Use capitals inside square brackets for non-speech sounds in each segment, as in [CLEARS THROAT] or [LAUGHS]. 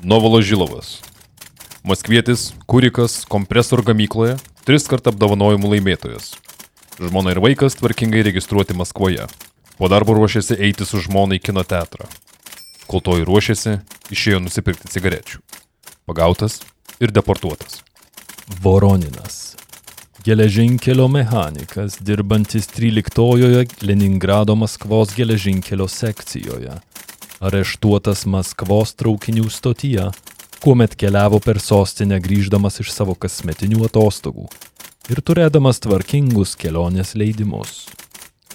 Novoložilovas. Maskvietis, kurikas, kompresor gamykloje, tris kart apdovanojimų laimėtojas. Žmona ir vaikas tvarkingai registruoti Maskvoje. Po darbo ruošėsi eiti su žmona į kino teatrą. Kol to ir ruošėsi, išėjo nusipirkti cigarečių. Pagautas ir deportuotas. Voroninas. Geležinkelio mechanikas, dirbantis 13-ojoje Leningrado Maskvos geležinkelio sekcijoje. Areštuotas Maskvos traukinių stotyje, kuomet keliavo per sostinę grįždamas iš savo kasmetinių atostogų ir turėdamas tvarkingus kelionės leidimus.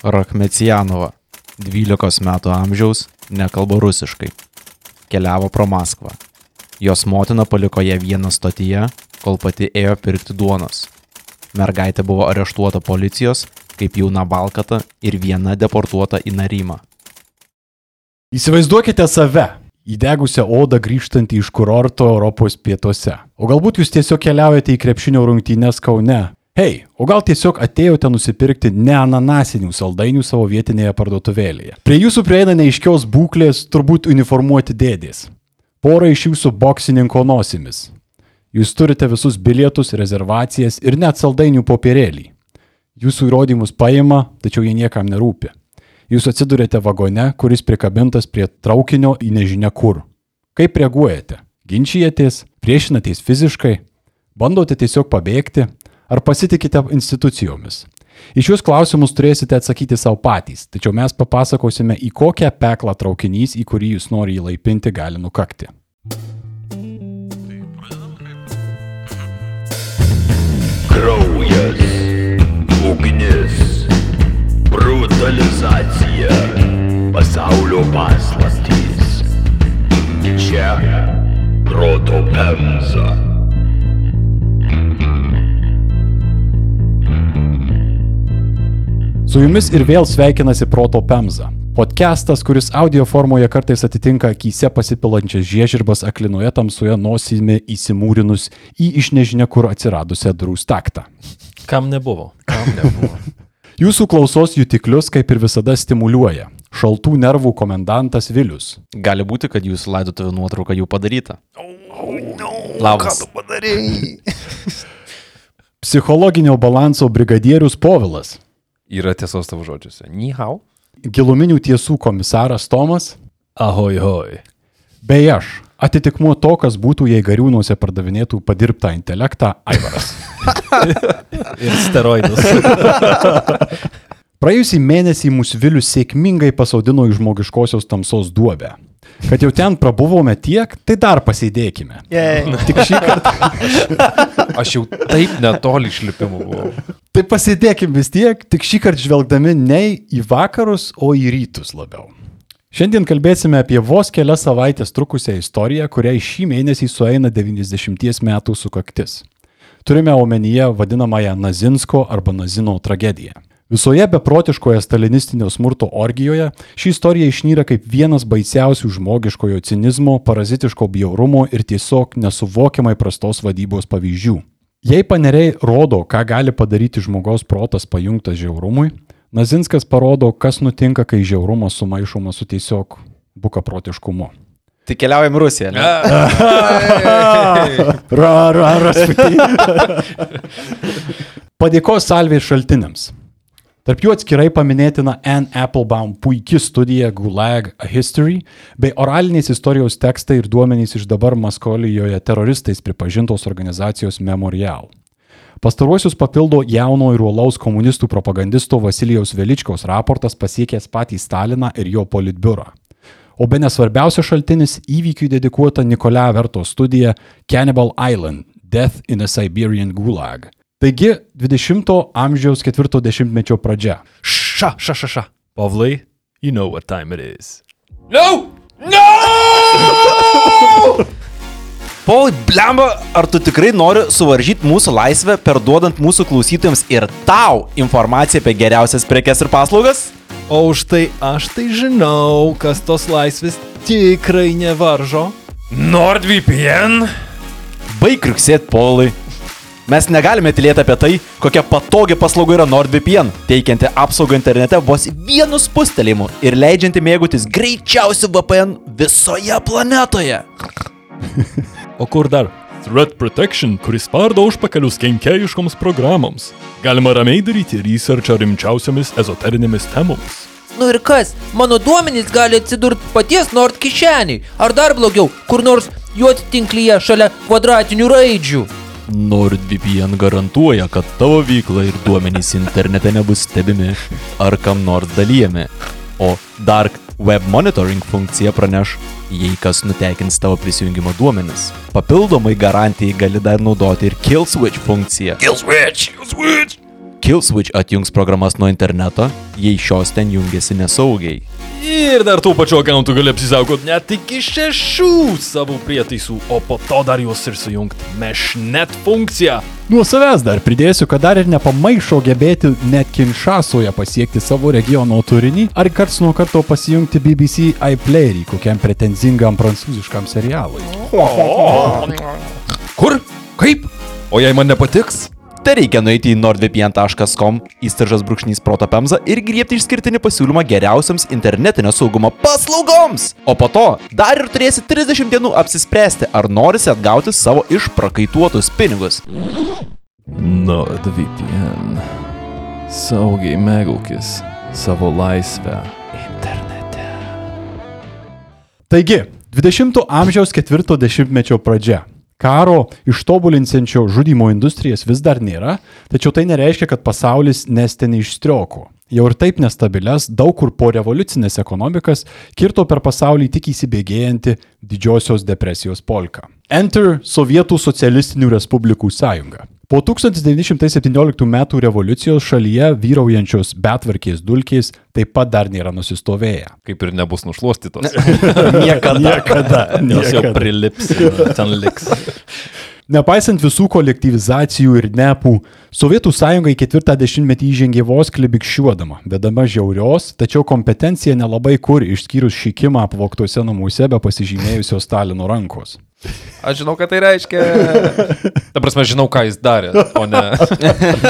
Rachmecianova, 12 metų amžiaus, nekalba rusiškai. Keliavo pro Maskvą. Jos motina paliko ją vieną stotyje, kol pati ėjo pirkti duonos. Mergaitė buvo areštuota policijos kaip jauna balkata ir viena deportuota į Narimą. Įsivaizduokite save, įdegusią odą grįžtantį iš kurorto Europos pietuose. O galbūt jūs tiesiog keliaujate į krepšinio rungtynes Kaune. Hei, o gal tiesiog atėjote nusipirkti ne ananasinių saldainių savo vietinėje parduotuvėlėje. Prie jūsų prieina neiškios būklės, turbūt uniformuoti dėdės. Pora iš jūsų boksininko nosimis. Jūs turite visus bilietus, rezervacijas ir net saldainių popierėlį. Jūsų įrodymus paima, tačiau jie niekam nerūpi. Jūs atsidurėte vagone, kuris prikabintas prie traukinio į nežinia kur. Kaip reaguojate? Ginčijatės, priešinatės fiziškai, bandote tiesiog pabėgti ar pasitikite institucijomis? Į šios klausimus turėsite atsakyti savo patys, tačiau mes papasakosime, į kokią peklą traukinys, į kurį jūs nori įlaipinti, gali nukakti. Kraujas, ugnis, brutalizacija, pasaulio paslaptys. Čia proto pemza. Su jumis ir vėl sveikinasi Proto Pemza. Podcastas, kuris audio formoje kartais atitinka akise pasipilančias žiežirbas aklinoje tamsoje nosimi įsimūrinus į iš nežinia kur atsiradusią drūstaktą. Kam nebuvo? Kam nebuvo? [LAUGHS] Jūsų klausos jutiklius kaip ir visada stimuliuoja. Šaltų nervų komendantas Vilius. Gali būti, kad jūsų laidotuvių nuotrauka jau padaryta. Labas. [LAUGHS] Psichologinio balanso brigadierius Povilas. Yra tiesos tavo žodžiuose. Nihau. Giluminių tiesų komisaras Tomas. Ahoj, hoj. Bei aš. Atitikmuo to, kas būtų, jei gariūnuose pardavinėtų padirbtą intelektą Aivaras. [LAUGHS] Ir steroidus. [LAUGHS] Praėjusį mėnesį mūsų Vilius sėkmingai pasodino į žmogiškosios tamsos duobę. Kad jau ten prabuvome tiek, tai dar pasėdėkime. [LAUGHS] Tik šį kartą. Aš jau taip netoli išlipimų buvau. Tai pasėdėkim vis tiek, tik šį kartą žvelgdami ne į vakarus, o į rytus labiau. Šiandien kalbėsime apie vos kelias savaitės trukusią istoriją, kuriai šį mėnesį sueina 90 metų sukaktis. Turime omenyje vadinamąją Nazinsko arba Nazino tragediją. Visoje beprotiškoje stalinistinio smurto orgijoje ši istorija išnyra kaip vienas baisiausių žmogiškojo cinizmo, parazitiško bjaurumo ir tiesiog nesuvokiamai prastos vadybos pavyzdžių. Jei paneriai rodo, ką gali padaryti žmogaus protas pajungtas žiaurumui, Nazinskas parodo, kas nutinka, kai žiaurumas sumaišomas su tiesiog bukaprotiškumu. Tai keliaujam į Rusiją. Ne? [LAUGHS] Ra, ra, rasputin. [LAUGHS] Padėkos salvė šaltiniams. Tarp jų atskirai paminėtina Anne Applebaum puikia studija Gulag A History bei oralinės istorijos tekstai ir duomenys iš dabar Maskolijoje teroristais pripažintos organizacijos Memorial. Pastaruosius papildo jauno ir uolaus komunistų propagandisto Vasilijaus Veličkos raportas pasiekęs patį Staliną ir jo politbiurą. O be nesvarbiausias šaltinis įvykiui dedikuota Nikolai Verto studija Cannibal Island – Death in a Siberian Gulag. Taigi, 20-ojo amžiaus 40-mečio pradžia. Ša, ša, ša, ša. Pavlai, you know what time it is. No! [LAUGHS] Paul, blemba, ar tu tikrai nori suvaržyti mūsų laisvę, perduodant mūsų klausytojams ir tau informaciją apie geriausias prekes ir paslaugas? O už tai aš tai žinau, kas tos laisvės tikrai nevaržo. NordVPN? Baig kriuksėt, Paulai. Mes negalime tylėti apie tai, kokia patogi paslauga yra NordVPN, teikianti apsaugą internete vos vienu spustelėjimu ir leidžianti mėgautis greičiausiu VPN visoje planetoje. [LAUGHS] O kur dar? Threat Protection, kuris spardo užpakalius kenkėjiškoms programoms. Galima ramiai daryti researchą rimčiausiamis ezoterinėmis temomis. Nu ir kas, mano duomenys gali atsidurti paties Nord kišeniai, ar dar blogiau, kur nors juot tinklyje šalia kvadratinių raidžių. NordVPN garantuoja, kad tavo veikla ir duomenys internete nebus stebimi ar kam nors dalyjami. O Dark Web Monitoring funkcija praneš, jei kas nutekins tavo prisijungimo duomenis. Papildomai garantijai gali dar naudoti ir Kill Switch funkciją. Kill Switch! Kill Switch! Kill Switch atjungs programas nuo interneto, jei šios ten jungiasi nesaugiai. Ir dar tų pačių akantų gali apsisaugoti net iki šešių savo prietaisų, o po to dar juos ir sujungti meshnet funkciją. Nuo savęs dar pridėsiu, kad dar ir nepamaišo gebėti net Kinšasoje pasiekti savo regiono turinį, ar karts nuo karto pasijungti BBC iPlayerį kokiam pretenzingam prancūziškam serialui. Kur? Kaip? O jei man nepatiks? Tai reikia nueiti į nordvpn.com, įstaržas brūkšnys protopemza ir griebti išskirtinį pasiūlymą geriausiams internetinio saugumo paslaugoms. O po to dar ir turėsi 30 dienų apsispręsti, ar norisi atgauti savo išprakaituotus pinigus. NordVPN. Saugiai mėgaukis savo laisvę. Taigi, 20-ojo amžiaus ketvirto dešimtmečio pradžia. Karo ištobulinsiančio žudimo industrijas vis dar nėra, tačiau tai nereiškia, kad pasaulis nestenė iš strioko. Jau ir taip nestabilias, daug kur po revoliucinės ekonomikas kirto per pasaulį tik įsibėgėjanti didžiosios depresijos polka. Enter Sovietų socialistinių respublikų sąjunga. Po 1917 m. revoliucijos šalyje vyraujančios betvarkės dulkės taip pat dar nėra nusistovėję. Kaip ir nebus nušluostytos. [LAUGHS] Niekada. Niekada. Jos jau prilips, ten liks. [LAUGHS] Nepaisant visų kolektyvizacijų ir nepų, Sovietų sąjunga į ketvirtą dešimtmetį įžengė vos klibikščiuodama, vedama žiaurios, tačiau kompetencija nelabai kur išskyrus šikimą apvoktose namuose be pasižymėjusio Stalino rankos. Aš žinau, ką tai reiškia. [LAUGHS] Ta prasme, žinau, ką jis darė, o ne.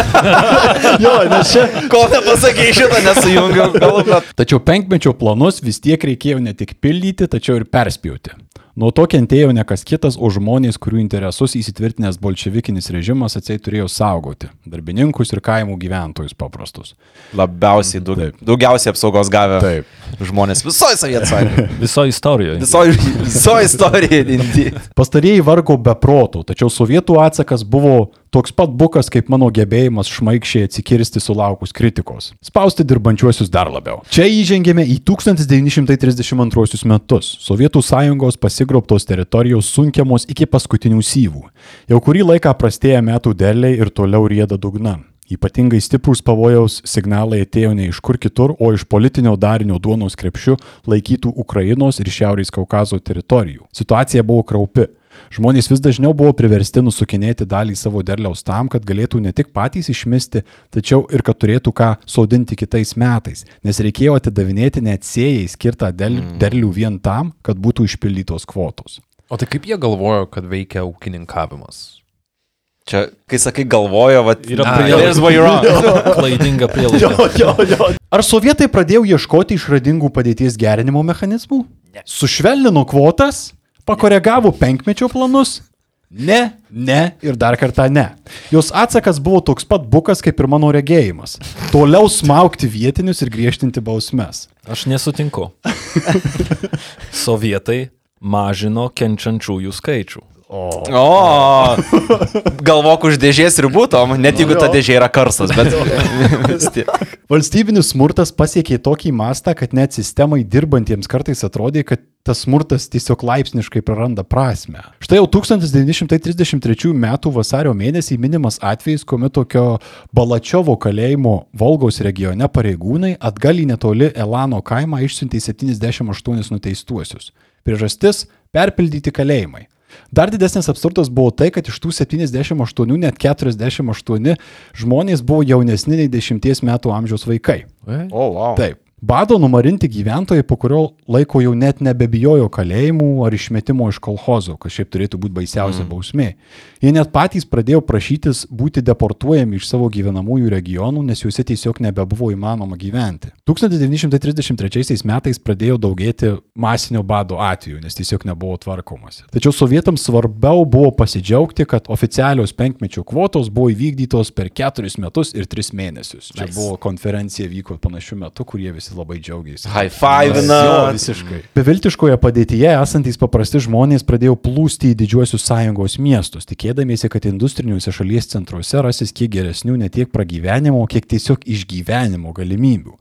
[LAUGHS] Jo, nes čia. Kol nepasakė šitą, nesujungiau galvą. Tačiau penkmečio planus vis tiek reikėjo ne tik pildyti, tačiau ir perspjauti. Nuo to kentėjo ne kas kitas, o žmonės, kurių interesus įsitvirtinęs bolševikinis režimas atsiai turėjo saugoti - darbininkus ir kaimų gyventojus paprastus. Labiausiai, daug, daugiausiai apsaugos gavę Taip. žmonės visoje Sovietų sąjungoje. [LAUGHS] Viso istorijoje. Visoje viso istorijoje. Pastarieji vargo be protų, tačiau sovietų atsakas buvo toks pat bukas kaip mano gebėjimas šmaikščiai atsikirsti sulaukus kritikos. Spausti dirbančiuosius dar labiau. Čia įžengėme į 1932 metus. Sovietų sąjungos pasigrobtos teritorijos sunkiamos iki paskutinių syvų. Jau kurį laiką prastėja metų derliai ir toliau rieda dugna. Ypatingai stiprūs pavojaus signalai atėjo ne iš kur kitur, o iš politinio darinio duonos krepšių laikytų Ukrainos ir Šiaurės Kaukazo teritorijų. Situacija buvo kraupi. Žmonės vis dažniau buvo priversti nusukinėti dalį savo derliaus tam, kad galėtų ne tik patys išmesti, tačiau ir kad turėtų ką sodinti kitais metais, nes reikėjo atidavinėti net sėjai skirtą del- derlių vien tam, kad būtų išpildytos kvotos. O tai kaip jie galvojo, kad veikia ūkininkavimas? Čia, kai sakai galvojo, va, Yra prielaida. [LAUGHS] Klaidinga prielaida. Ar sovietai pradėjo ieškoti išradingų padėties gerinimo mechanizmų? Ne. Sušvelnino kvotas, pakoregavo penkmečio planus? Ne, ne ir dar kartą ne. Jos atsakas buvo toks pat bukas kaip ir mano regėjimas. Toliau smaukti vietinius ir griežtinti bausmes. Aš nesutinku. [LAUGHS] Sovietai mažino kenčiančiųjų skaičių. O, galvok už dėžės ribų, Tom, net jeigu ta dėžė yra karstas, bet [LAUGHS] vis tiek. Valstybinis smurtas pasiekė tokį mastą, kad net sistemai dirbantiems kartais atrodė, kad tas smurtas tiesiog laipsniškai praranda prasme. Štai jau 1933 m. vasario mėnesį minimas atvejis, kuomet tokio Balačiovo kalėjimo Volgos regione pareigūnai atgal į netoli Elano kaimą išsiuntė 78 nuteistuosius. Priežastis - perpildyti kalėjimai. Dar didesnis absurdas buvo tai, kad iš tų 78 net 48 žmonės buvo jaunesni nei 10 metų amžiaus vaikai. O, wow. Taip. Bado numarinti gyventojai po kurio laiko jau net nebebijojo kalėjimų ar išmetimo iš kolhozo, kas šiaip turėtų būti baisiausia mm. bausmė. Jie net patys pradėjo prašytis būti deportuojami iš savo gyvenamųjų regionų, nes juose tiesiog nebebuvo įmanoma gyventi. 1933 metais pradėjo daugėti masinio bado atvejų, nes tiesiog nebuvo tvarkomasi. Tačiau sovietams svarbiau buvo pasidžiaugti, kad oficialios penkmečio kvotos buvo įvykdytos per keturis metus ir tris mėnesius. Čia Nice. buvo konferencija vyko panašiu metu, kur jie visi labai džiaugiasi. High five'ina. Jo, visiškai. Beviltiškoje padėtyje esantys paprasti žmonės pradėjo plūsti į didžiuosius sąjungos miestus, tikėdamiesi, kad industriniuose šalies centruose rasis kiek geresnių ne tiek pragyvenimo, kiek tiesiog išgyvenimo galimybių.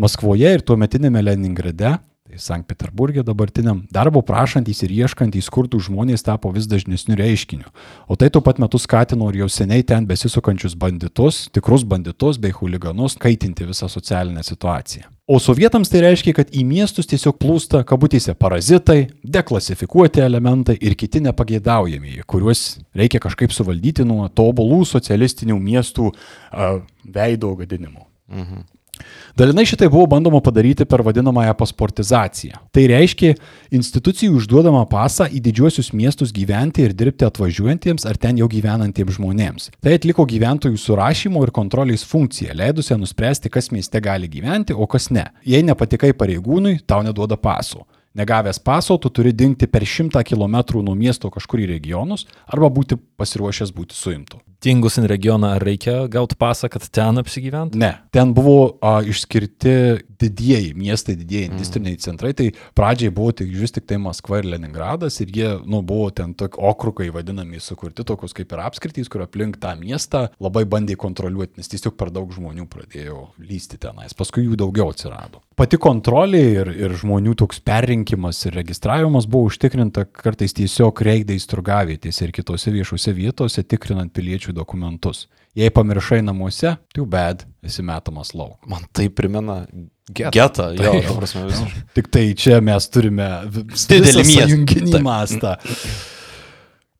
Maskvoje ir tuometinėme Leningrade Tai Sankt Peterburgė dabartiniam darbo prašantys ir ieškantys skurdų žmonės tapo vis dažnesniu reiškiniu. O tai tuo pat metu skatino ir jau seniai ten besisukančius banditus, tikrus banditus bei huliganus kaitinti visą socialinę situaciją. O sovietams tai reiškia, kad į miestus tiesiog plūsta kabutėse parazitai, deklasifikuoti elementai ir kiti nepageidaujamieji, kuriuos reikia kažkaip suvaldyti nuo tobulų socialistinių miestų uh, veido gadinimo. Dalinai šitai buvo bandoma padaryti per vadinamąją pasportizaciją. Tai reiškia institucijų užduodamą pasą į didžiuosius miestus gyventi ir dirbti atvažiuojantiems ar ten jau gyvenantiems žmonėms. Tai atliko gyventojų surašymo ir kontrolės funkciją, leidusią nuspręsti, kas mieste gali gyventi, o kas ne. Jei nepatikai pareigūnui, tau neduoda paso. Negavęs paso, tu turi dingti per šimtą kilometrų nuo miesto kažkur į regionus arba būti pasiruošęs būti suimtu. Dingus į regioną reikia gauti pasą, kad ten apsigyventi? Ne, ten buvo a, išskirti didieji miestai, didieji industriniai centrai, tai pradžiai buvo tik vis tik tai Maskva ir Leningradas ir jie, nu, buvo ten tokie okrugai vadinami sukurti, tokius kaip ir apskritys, kur aplink tą miestą labai bandė kontroliuoti, nes tiesiog per daug žmonių pradėjo lysti tenais, paskui jų daugiau atsirado. Pati kontrolė ir, ir žmonių toks perrinkimas ir registravimas buvo užtikrinta kartais tiesiog reidais turgavietėse ir kitose viešose vietose, tikrinant piliečių dokumentus. Jei pamiršai namuose, tai jau bed, esi metamas lauk. Man tai primena Getą. getą. Jo, ta prasme, visiškai. Tik tai čia mes turime Didelį Taip. mastą.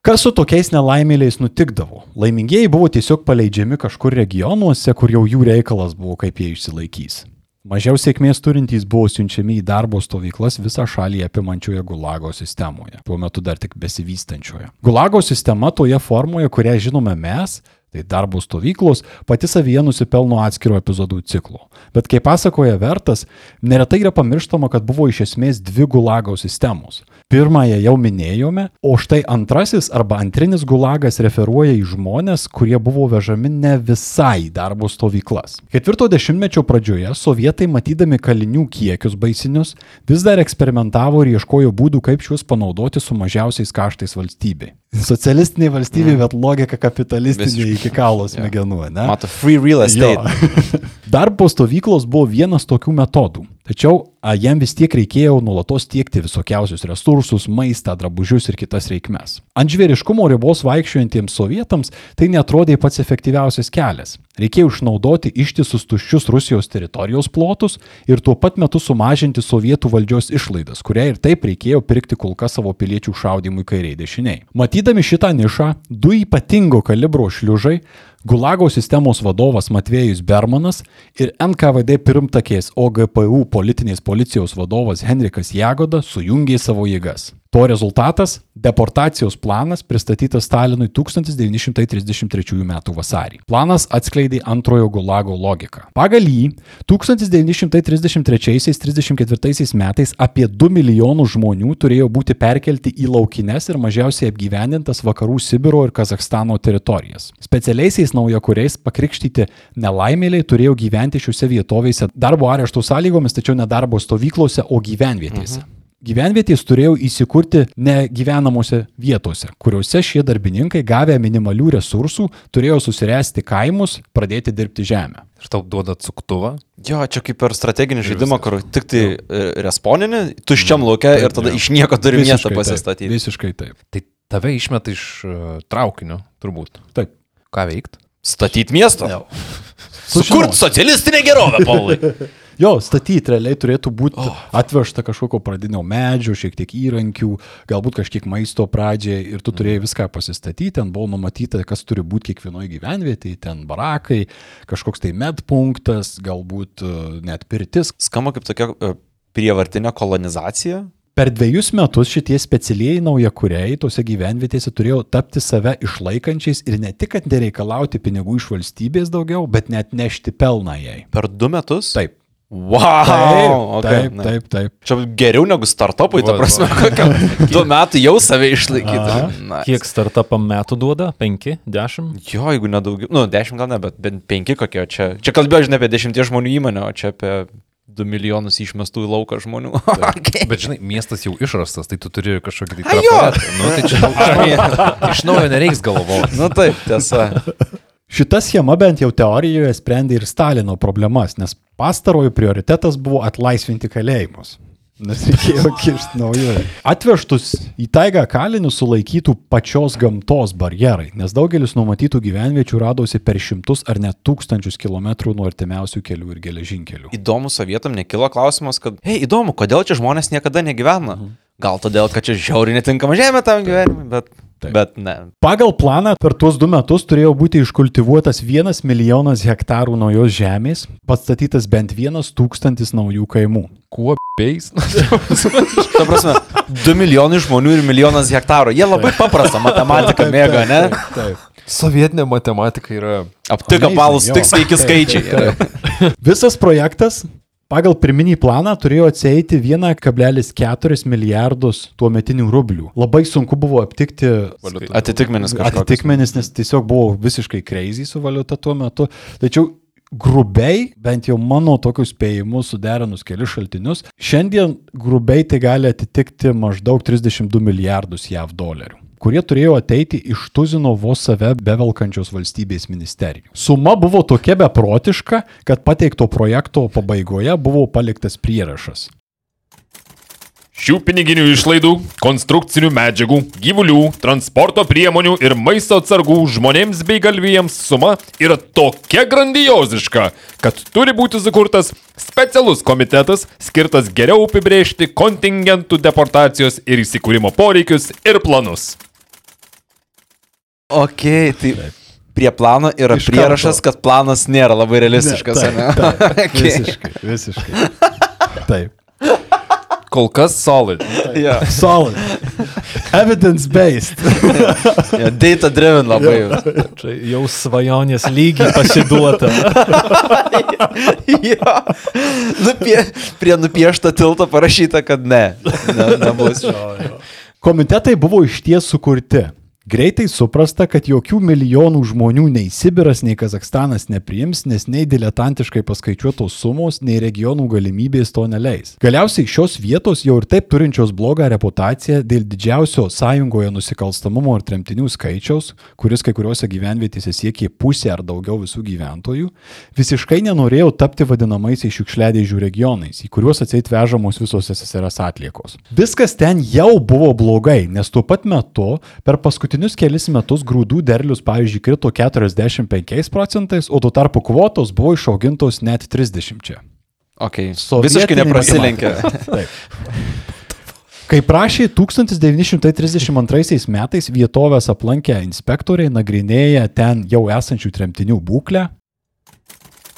Kas su tokiais nelaimėliais nutikdavo? Laimingieji buvo tiesiog paleidžiami kažkur regionuose, kur jau jų reikalas buvo, kaip jie išsilaikys. Mažiau sėkmės turintys buvo siunčiami į darbo stovyklas visą šalį apimančioje Gulago sistemoje, tuo metu dar tik besivystančioje. Gulago sistema toje formoje, kurią žinome mes, tai darbo stovyklos, pati savyje nusipelno atskiro epizodų ciklo. Bet kaip pasakoja Vertas, neretai yra pamirštama, kad buvo iš esmės dvi Gulago sistemos. Pirmąją jau minėjome, o štai antrasis arba antrinis gulagas referuoja į žmonės, kurie buvo vežami ne visai darbo stovyklas. Ketvirto dešimtmečio pradžioje sovietai, matydami kalinių kiekius baisinius, vis dar eksperimentavo ir ieškojo būdų, kaip šiuos panaudoti su mažiausiais kaštais valstybei. Socialistinė valstybė, bet logika kapitalistinė iki kaulo smegenų, ne? Mato, free real estate. [LAUGHS] Jo. Darbo stovyklos buvo vienas tokių metodų. Tačiau jam vis tiek reikėjo nuolatos tiekti visokiausius resursus, maistą, drabužius ir kitas reikmes. Ant žvėriškumo ribos vaikščiojantiems sovietams tai netrodė pats efektyviausias kelias. Reikėjo išnaudoti ištisus tuščius Rusijos teritorijos plotus ir tuo pat metu sumažinti sovietų valdžios išlaidas, kurią ir taip reikėjo pirkti kulka savo piliečių šaudimui kairiai dešiniai. Matydami šitą nišą, du ypatingo kalibro šliužai Gulago sistemos vadovas Matvėjus Bermanas ir NKVD pirmtakės OGPU politinės policijos vadovas Henrikas Jagoda sujungė savo jėgas. To rezultatas - deportacijos planas pristatytas Stalinui 1933 m. vasarį. Planas atskleidė antrojo Gulago logiką. Pagal jį 1933-34 metais apie 2 milijonus žmonių turėjo būti perkelti į laukines ir mažiausiai apgyvendintas vakarų Sibiro ir Kazakstano teritorijas. Specialiaisiais naujakuriais pakrikštyti nelaimėliai turėjo gyventi šiuose vietovėse darbo arešto sąlygomis, tačiau ne darbo stovyklose, o gyvenvietėse. Mhm. Gyvenvietės turėjo įsikurti ne gyvenamose vietose, kuriuose šie darbininkai gavę minimalių resursų turėjo susiręsti kaimus, pradėti dirbti žemę. Ir tau duoda cuktuvą. Jo, čia kaip per strateginį žaidimą, kur tik tai e, responinį, tuščiam laukia ir tada jo. iš nieko turi miestą Visiškai taip, pasistatyti. Visiškai taip. Tai tave išmeta iš uh, traukinio, turbūt. Taip. Ką veikt? Statyti miestą. Sužinot. Sukurt socialistinę gerovę, Paulai. [LAUGHS] Jo, statyti realiai turėtų būti oh. atvežta kažkokio pradinio medžio, šiek tiek įrankių, galbūt kažkiek maisto pradžiai ir tu turėjai viską pasistatyti, ten buvo numatyta, kas turi būti kiekvienoje gyvenvietėje, ten barakai, kažkoks tai medpunktas, galbūt e, net pirtis. Skamba kaip tokia e, prievartinė kolonizacija. Per dviejus metus šitie specialieji naujakuriai tose gyvenvietėse turėjo tapti save išlaikančiais ir ne tik, kad nereikalauti pinigų iš valstybės daugiau, bet net nešti pelną jai. Per du metus? Taip. Wow! Taip, okay, taip, na. taip, taip. Čia geriau negu startupui, ta prasme, kokiam du metai jau save išlaikyti. Na, Kiek startupam metų duoda? 5, 10? Jo, jeigu nedaugiau, nu, dešimt gal ne, bet bent penki kokie o čia. Čia kalbėjau, žinai, apie dešimties žmonių įmonę, o čia apie du milijonus išmestų į lauką žmonių. [LAUGHS] okay. Bet žinai, miestas jau išrastas, tai tu turi kažkokį tai... Jo! Nu, tai čia iš naujo- [LAUGHS] iš naujo nereiks galvoti. nu taip, tiesa. Šita schema bent jau teorijoje sprendė ir Stalino problemas, nes pastarojo prioritetas buvo atlaisvinti kalėjimus. Nes reikėjo [LAUGHS] kirsti naujų. Atvežtus į taigą kalinius sulaikytų pačios gamtos barjerai, nes daugelis numatytų gyvenviečių radosi per šimtus ar net tūkstančius kilometrų nuo artimiausių kelių ir geležinkelių. Įdomu, sovietam nekilo klausimas, kad, hei, įdomu, kodėl čia žmonės niekada negyvena? Gal todėl, kad čia žiauriai netinkama žemė tam gyvenimui, bet, Taip. bet ne. Pagal planą per tuos du metus turėjo būti iškultivuotas vienas milijonas hektarų naujos žemės, pastatytas bent vienas tūkstantis naujų kaimų. Kuo beis? [LAUGHS] Ta prasme, 2 milijonai žmonių ir milijonas hektarų. Jie labai paprastą matematiką mėga, ne? Taip. Sovietinė matematika yra... Aptik Amazing, apalus, jo. tik sveiki skaičiai. Visas projektas pagal pirminį planą turėjo atsieiti 1,4 milijardus tuometinių rublių. Labai sunku buvo aptikti Atitikmenis kažkoks. atitikmenis, nes tiesiog buvo visiškai crazy su valiuta tuo metu. Tačiau grubiai, bent jau mano tokius spėjimus suderinus kelius šaltinius, šiandien grubiai tai gali atitikti maždaug 32 milijardus JAV dolerių kurie turėjo ateiti iš tuzino vos save bevelkančios valstybės ministerijų. Suma buvo tokia beprotiška, kad pateikto projekto pabaigoje buvo paliktas prierašas. Šių piniginių išlaidų, konstrukcinių medžiagų, gyvulių, transporto priemonių ir maisto atsargų žmonėms bei galvijams suma yra tokia grandioziška, kad turi būti sukurtas specialus komitetas skirtas geriau apibrėžti kontingentų deportacijos ir įsikūrimo poreikius ir planus. Ok, tai prie plano yra Iš prierašas, karto. kad planas nėra labai realistiškas. Taip, ane? taip, [LAUGHS] Ok. Visiškai, visiškai. Taip. Kol kas solid. Jo. Solid. Evidence-based. Jo, Data driven labai. Čia jau svajonės lygiai pasiduota. jo. Nupie, prie nupiešto tilto parašyta, kad ne. ne nebus. Komitetai buvo išties sukurti. Greitai suprasta, kad jokių milijonų žmonių nei Sibiras, nei Kazakstanas nepriims, nes nei diletantiškai paskaičiuotos sumos, nei regionų galimybės to neleis. Galiausiai šios vietos jau ir taip turinčios blogą reputaciją dėl didžiausio sąjungoje nusikalstamumo ir tremtinių skaičiaus, kuris kai kuriuose gyvenvietėse siekia pusę ar daugiau visų gyventojų, visiškai nenorėjo tapti vadinamaisiais šiukšliadėžių regionais, į kuriuos atseit vežamos visos SSRS atliekos. Viskas ten jau buvo blogai, nes tuo pat metu per paskutinius kelis metus grūdų derlius, pavyzdžiui, krito 45 procentais, o tuo tarpu kvotos buvo išaugintos net 30. Ok, Sovietinė visiškai neprasilenkia. [LAUGHS] Kai prašė 1932 metais vietovės aplankę inspektoriai nagrinėję ten jau esančių tremtinių būklę,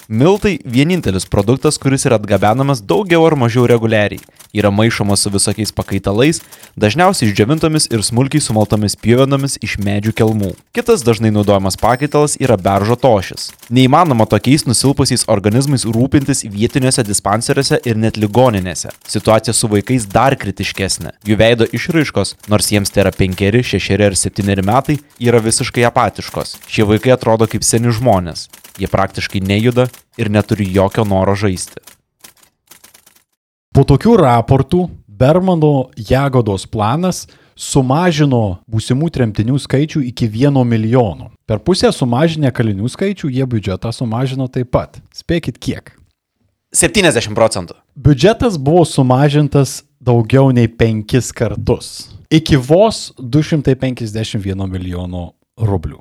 Miltai vienintelis produktas, kuris yra atgabenamas daugiau ar mažiau reguliariai. Yra maišomas su visokiais pakaitalais, dažniausiai išdžiovintomis ir smulkiai sumaltomis pievenomis iš medžių kelmų. Kitas dažnai naudojamas pakaitalas yra beržo tošis. Neįmanoma tokiais nusilpusiais organizmais rūpintis vietiniuose dispanseriuose ir net ligoninėse. Situacija su vaikais dar kritiškesnė. Jų veido išraiškos, nors jiems tai yra 5, 6 ar 7 metai, yra visiškai apatiškos. Šie vaikai atrodo kaip seni žmonės. Jie praktiškai nejuda ir neturi jokio noro žaisti. Po tokių raportų Bermano Jagodos planas sumažino būsimų tremtinių skaičių iki 1 milijono. Per pusę sumažinę kalinių skaičių jie biudžetą sumažino taip pat. Spėkit kiek. 70 procentų. Biudžetas buvo sumažintas daugiau nei penkis kartus. Iki vos 251 milijono rublių.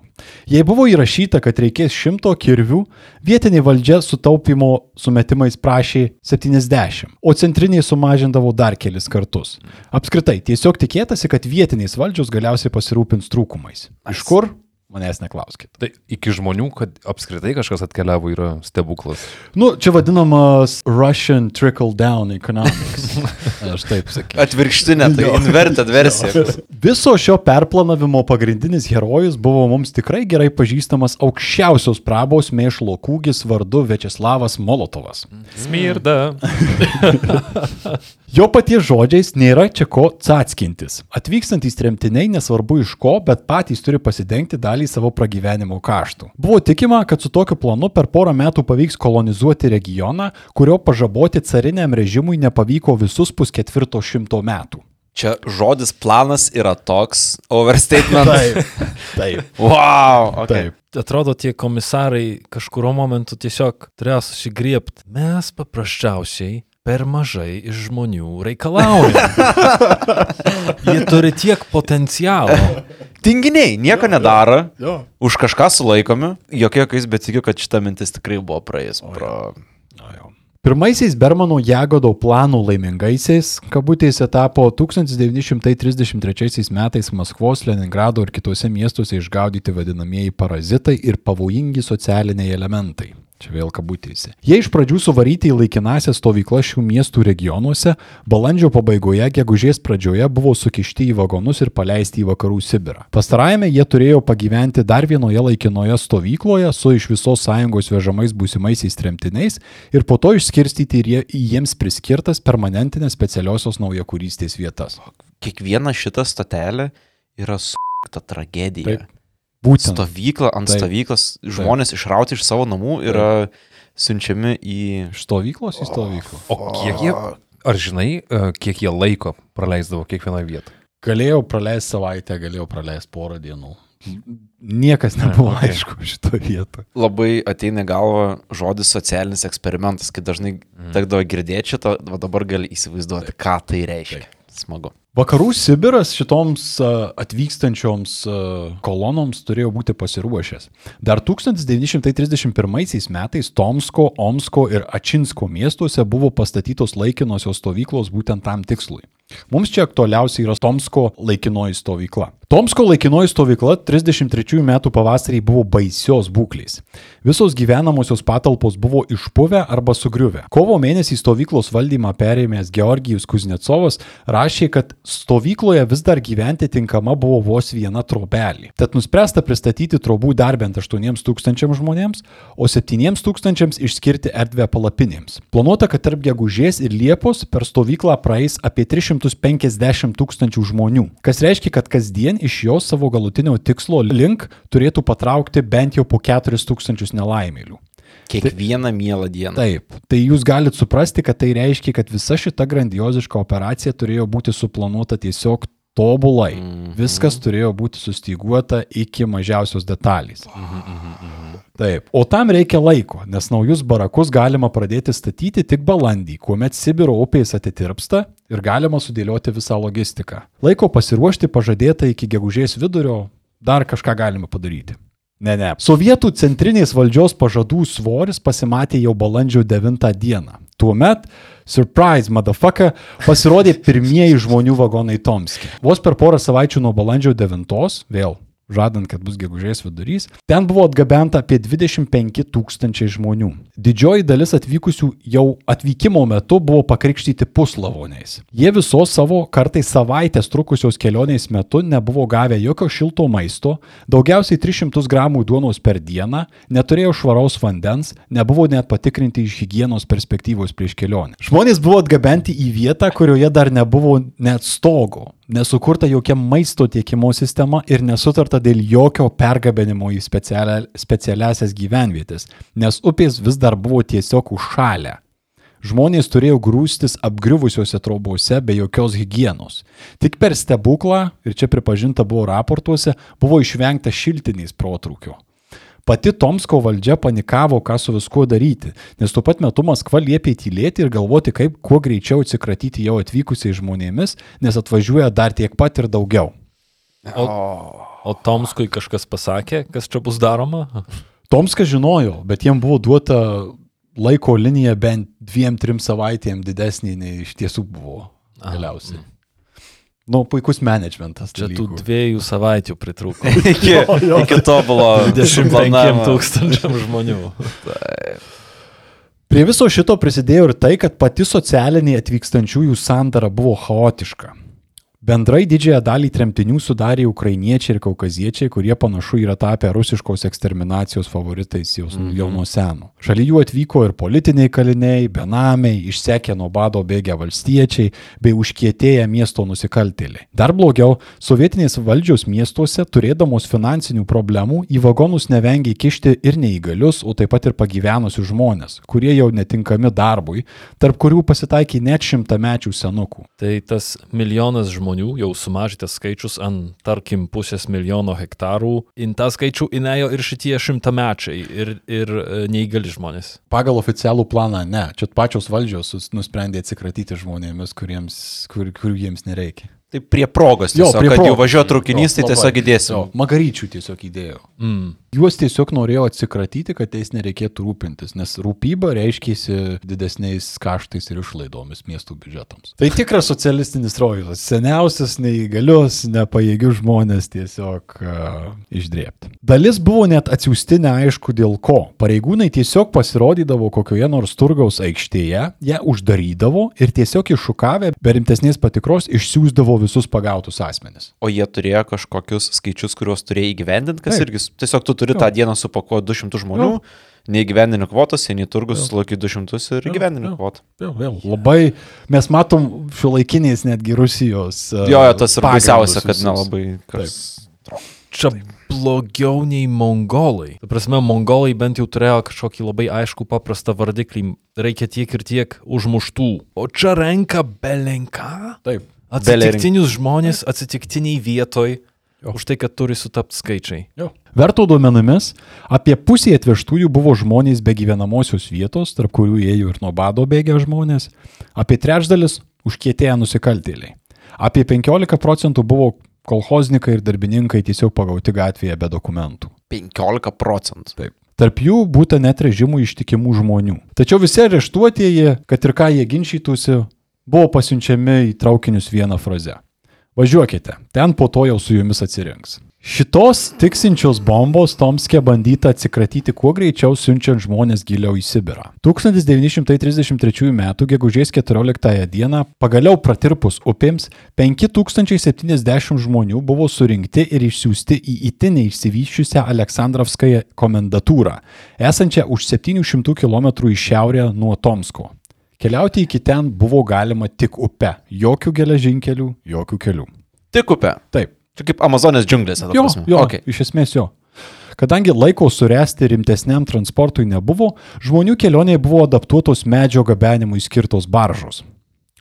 Jei buvo įrašyta, kad reikės šimto kirvių, vietinė valdžia sutaupimo sumetimais prašė 70, o centriniai sumažindavo dar kelis kartus. Apskritai, tiesiog tikėtasi, kad vietiniais valdžios galiausiai pasirūpins trūkumais. Iš kur? Manęs neklauskit. Tai iki žmonių, kad apskritai kažkas atkeliavo, yra stebuklas. Nu, čia vadinamas Russian trickle down economics. [LAUGHS] Aš taip sakyčiau. Atvirkštinė, tai inverted versija. Viso šio perplanavimo pagrindinis herojus buvo mums tikrai gerai pažįstamas aukščiausios prabos mėšlo kūgis vardu Večeslavas Molotovas. Smirda. [LAUGHS] Jo paties žodžiais nėra čia ko atskintis. Atvykstantys tremtiniai nesvarbu iš ko, bet patys turi pasidengti dalį savo pragyvenimo kaštų. Buvo tikima, kad su tokiu planu per porą metų pavyks kolonizuoti regioną, kurio pažaboti cariniam režimui nepavyko visus pusketvirto šimto metų. Čia žodis planas yra toks overstatement. [LAUGHS] Taip. [LAUGHS] Taip. Wow. Okay. Taip. Atrodo, tie komisarai kažkurio momentu tiesiog turėjo susigriepti. Mes paprasčiausiai per mažai iš žmonių reikalaujame. [LAUGHS] Jie turi tiek potencialo. Tinginiai nieko nedaro. Jo. Už kažką sulaikomi. Jokie jokiais, bet tikiu, kad šita mintis tikrai buvo praėjus pro... Pirmaisiais Bermano Jagodo planų laimingaisiais, kabutėse tapo 1933 metais Maskvos, Leningrado ir kitose miestuose išgaudyti vadinamieji parazitai ir pavojingi socialiniai elementai. Čia vėl kabutėse. Jie iš pradžių suvaryti į laikinąsias stovyklas šių miestų regionuose, balandžio pabaigoje, gegužės pradžioje buvo sukišti į vagonus ir paleisti į vakarų Sibirą. Pastarajame jie turėjo pagyventi dar vienoje laikinoje stovykloje su iš visos sąjungos vežamais būsimaisiais tremtiniais ir po to išskirstyti į jiems priskirtas permanentinės specialiosios naujakūrystės vietas. Kiekviena šita stotelė yra su ta tragedija. Taip. Būtent. Stovykla ant Taip. stovyklos, žmonės išrauti iš savo namų yra siunčiami į... Stovyklos į stovyklą. O kiek jie, ar žinai, e, kiek jie laiko praleisdavo kiekvienoje vietoje? Galėjau praleisti savaitę, galėjau praleisti porą dienų. Niekas nebuvo Okay. aišku šito vietą. Labai ateina į galvą žodis socialinis eksperimentas, kai dažnai mm. tekdavo girdėti šitą, o dabar gali įsivaizduoti, ką tai reiškia. Smagu. Vakarų Sibiras šitoms atvykstančioms kolonoms turėjo būti pasiruošęs. Dar 1931 metais Tomsko, Omsko ir Ačinsko miestuose buvo pastatytos laikinosios stovyklos būtent tam tikslui. Mums čia aktualiausia yra Tomsko laikinoji stovykla. Tomsko laikinoji stovykla 33 metų pavasarį buvo baisios būklės. Visos gyvenamosios patalpos buvo išpuvę arba sugriuvę. Kovo mėnesį stovyklos valdymą perėmęs Georgijus Kuznecovas rašė, kad stovykloje vis dar gyventi tinkama buvo vos viena trobelė. Tad nuspręsta pristatyti trobų dar bent 8 tūkstančiams žmonėms, o 7 tūkstančiams išskirti erdvę palapinėms. Planuota, kad tarp gegužės ir liepos per stovyklą praeis apie 350 tūkstančių žmonių, kas reiškia, kad kasdien iš jos savo galutinio tikslo link turėtų patraukti bent jau po 4 tūkstančius nelaimėlių. Kiekvieną mielą dieną. Taip, tai jūs galite suprasti, kad tai reiškia, kad visa šita grandioziška operacija turėjo būti suplanuota tiesiog tobulai. Mhm. Viskas turėjo būti sustyguota iki mažiausios detalės. Mhm, Taip, o tam reikia laiko, nes naujus barakus galima pradėti statyti tik balandį, kuomet Sibiro upės atitirpsta ir galima sudėlioti visą logistiką. Laiko pasiruošti pažadėta iki gegužės vidurio, dar kažką galima padaryti. Ne, ne. Sovietų centrinės valdžios pažadų svoris pasimatė jau balandžio 9 dieną. Tuomet, surprise, motherfucker, pasirodė pirmieji žmonių vagonai Tomske. Vos per porą savaičių nuo balandžio 9, vėl žadant, kad bus gegužės vidurys, ten buvo atgabenta apie 25 tūkstančiai žmonių. Didžioji dalis atvykusių jau atvykimo metu buvo pakrikštyti puslavoniais. Jie visos savo kartais savaitės trukusios kelionės metu nebuvo gavę jokio šilto maisto, daugiausiai 300 gramų duonos per dieną, neturėjo švaraus vandens, nebuvo net patikrinti iš hygienos perspektyvos prieš kelionę. Žmonės buvo atgabenti į vietą, kurioje dar nebuvo net stogo nesukurta jokia maisto tiekimo sistema ir nesutarta dėl jokio pergabenimo į specialia, specialiasias gyvenvietės, nes upės vis dar buvo tiesiog užšalę. Žmonės turėjo grūstis apgriuvusiuose trobose be jokios hygienos. Tik per stebuklą, ir čia pripažinta buvo raportuose, buvo išvengta šiltiniais protrūkio. Pati Tomsko valdžia panikavo, ką su viskuo daryti, nes tuo pat metu Maskva liepė tylėti ir galvoti, kaip kuo greičiau atsikratyti jau atvykusiai žmonėmis, nes atvažiuoja dar tiek pat ir daugiau. O O Tomskui kažkas pasakė, kas čia bus daroma? Tomskas žinojo, bet jiem buvo duota laiko linija bent dviem, trim savaitėm didesnė nei iš tiesų buvo galiausiai. Nu, puikus managementas. Čia tų dalykų. dviejų savaičių pritrūko. [LAUGHS] iki, iki tobulo 25 planavimo. tūkstančiam žmonių. Prie viso šito prisidėjo ir tai, kad pati socialinė atvykstančiųjų sandara buvo chaotiška. Bendrai didžiąją dalį tremtinių sudarė ukrainiečiai ir kaukaziečiai, kurie panašu yra tapę rusiškos eksterminacijos favoritais jau, mm -hmm. jau nuo seno. Šalia jų atvyko ir politiniai kaliniai, benamiai, išsekę nuo bado bėgę valstiečiai bei užkietėję miesto nusikaltėliai. Dar blogiau, sovietinės valdžios miestuose, turėdamos finansinių problemų, į vagonus nevengiai kišti ir neįgalius, o taip pat ir pagyvenusius žmonės, kurie jau netinkami darbui, tarp kurių pasitaikė net šimtamečių senukų. Tai tas milijonas žmonių, jau sumažytas skaičius ant, tarkim, pusės milijono hektarų, in tą skaičių įnėjo ir šitie šimtamečiai ir, ir e, neįgali žmonės. Pagal oficialų planą ne. Čia pačios valdžios nusprendė atsikratyti žmonėmis, kuriems, kur, kurių jiems nereikia. Tai prie progos tiesiog, prie kad jau progos. važiuoja traukinys, tai Jo, tiesiog. Jo, Magaryčių tiesiog įdėjo. Mm. Juos tiesiog norėjo atsikratyti, kad jais nereikėtų rūpintis, nes rūpyba reiškėsi didesniais kaštais ir išlaidomis miestų biudžetams. Tai tikras socialistinis rojus. Seniausias, neįgalius, nepajėgius žmonės tiesiog uh, išdrėpti. Dalis buvo net atsiųsti neaišku dėl ko. Pareigūnai tiesiog pasirodydavo kokioje nors turgaus aikštėje, ją uždarydavo ir tiesiog iššukavę be rimtesnės patikros išsiųsdavo visus pagautus asmenis. O jie turėjo kažkokius skaičius, kuriuos turėjo įgyvendinti, kas Taip. irgi tiesiog tu turi Jo. tą dieną supakuoti 200 žmonių, neįgyvendini kvotos, eini į turgus, sulaikai 200 ir Jo, įgyvendini jo. kvotą. Labai, mes matom šiuolaikiniais netgi Rusijos. uh, Jo, jo, tas ir baisiausia, kad nelabai kas. Čia blogiau nei mongolai. Ta prasme, mongolai bent jau turėjo kažkokį labai aišku paprastą vardiklį. Reikia tiek ir tiek užmuštų. O čia renka belenką. Taip. Atsitiktinius žmonės atsitiktiniai vietoj. Už tai, kad turi sutapti skaičiai. Jo. Verto duomenimis, apie pusė atvežtųjų buvo žmonės be gyvenamosios vietos, tarp kurių ėjo ir nuo bado bėgę žmonės, apie trečdalis užkietėję nusikaltėliai. Apie 15 procentų buvo kolhoznikai ir darbininkai tiesiog pagauti gatvėje be dokumentų. 15 procentų. Taip. Tarp jų būta net režimų ištikimų žmonių. Tačiau visi areštuotieji, kad ir ką jie ginčytųsi, buvo pasiunčiami į traukinius vieną frazę. Važiuokite, ten po to jau su jumis atsirinks. Šitos tiksinčios bombos Tomskė bandyta atsikratyti kuo greičiau siunčiant žmonės giliau į Sibirą. 1933 m. gegužės 14 d. pagaliau pratirpus upėms 5070 žmonių buvo surinkti ir išsiųsti į itin neišsivyščiusią Aleksandrovskąją komendatūrą, esančią už 700 km į šiaurę nuo Tomsko. Keliauti iki ten buvo galima tik upe, jokių geležinkelių, jokių kelių. Tik upė. Taip, Čia kaip Amazonės džiunglėse. Jo, prasme. jo Okay. iš esmės jo. Kadangi laiko suresti rimtesniam transportui nebuvo, žmonių kelioniai buvo adaptuotos medžio gabenimui skirtos baržos.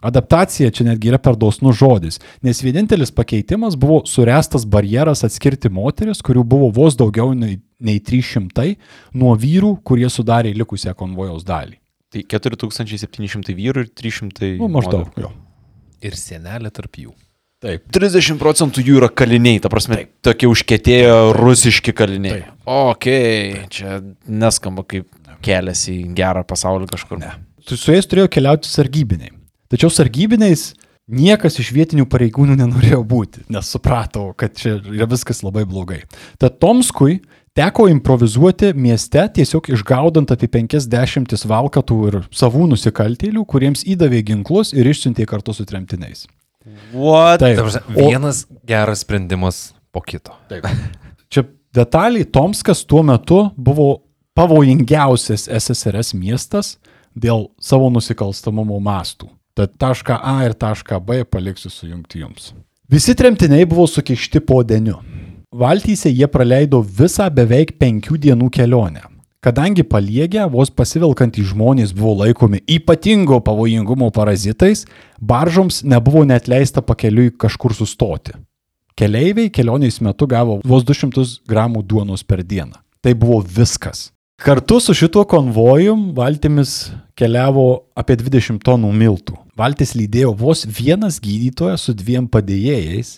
Adaptacija čia netgi yra per dosnus žodis, nes vienintelis pakeitimas buvo surestas barjeras atskirti moteris, kurių buvo vos daugiau nei, nei 300, nuo vyrų, kurie sudarė likusią konvojaus dalį. Tai 4700 vyrų ir 300. Nu, maždaug. moterų. Jo. Ir senelė tarp jų. Taip. 30 procentų jų yra kaliniai, ta prasme, Taip. tokie užkėtėję rusiški kaliniai. Taip. Ok, čia neskamba kaip kelias į gerą pasaulį kažkur. Ne. Tu su jais turėjo keliauti sargybiniai. Tačiau sargybiniais niekas iš vietinių pareigūnų nenorėjo būti, nes suprato, kad čia yra viskas labai blogai. Tad Tomskui teko improvizuoti mieste, tiesiog išgaudant apie 50 valkatų ir savų nusikaltėlių, kuriems įdavė ginklus ir išsiuntė kartu su tremtiniais. What? Taip. Ta prasme, O- Vienas geras sprendimas po kito. Taip. Čia detaliai Tomskas tuo metu buvo pavojingiausias SSRS miestas dėl savo nusikalstamumo mastų. Tad tašką A ir tašką B paliksiu sujungti jums. Visi tremtiniai buvo sukišti po deniu. Valtyse jie praleido visą beveik penkių dienų kelionę. Kadangi paliegę, vos pasivilkantys žmonės buvo laikomi ypatingo pavojingumo parazitais, baržoms nebuvo net leista pakeliui kažkur sustoti. Keleiviai kelionės metu gavo vos 200 gramų duonos per dieną. Tai buvo viskas. Kartu su šituo konvojum valtimis keliavo apie 20 tonų miltų. Valtis lydėjo vos vienas gydytojas su dviem padėjėjais.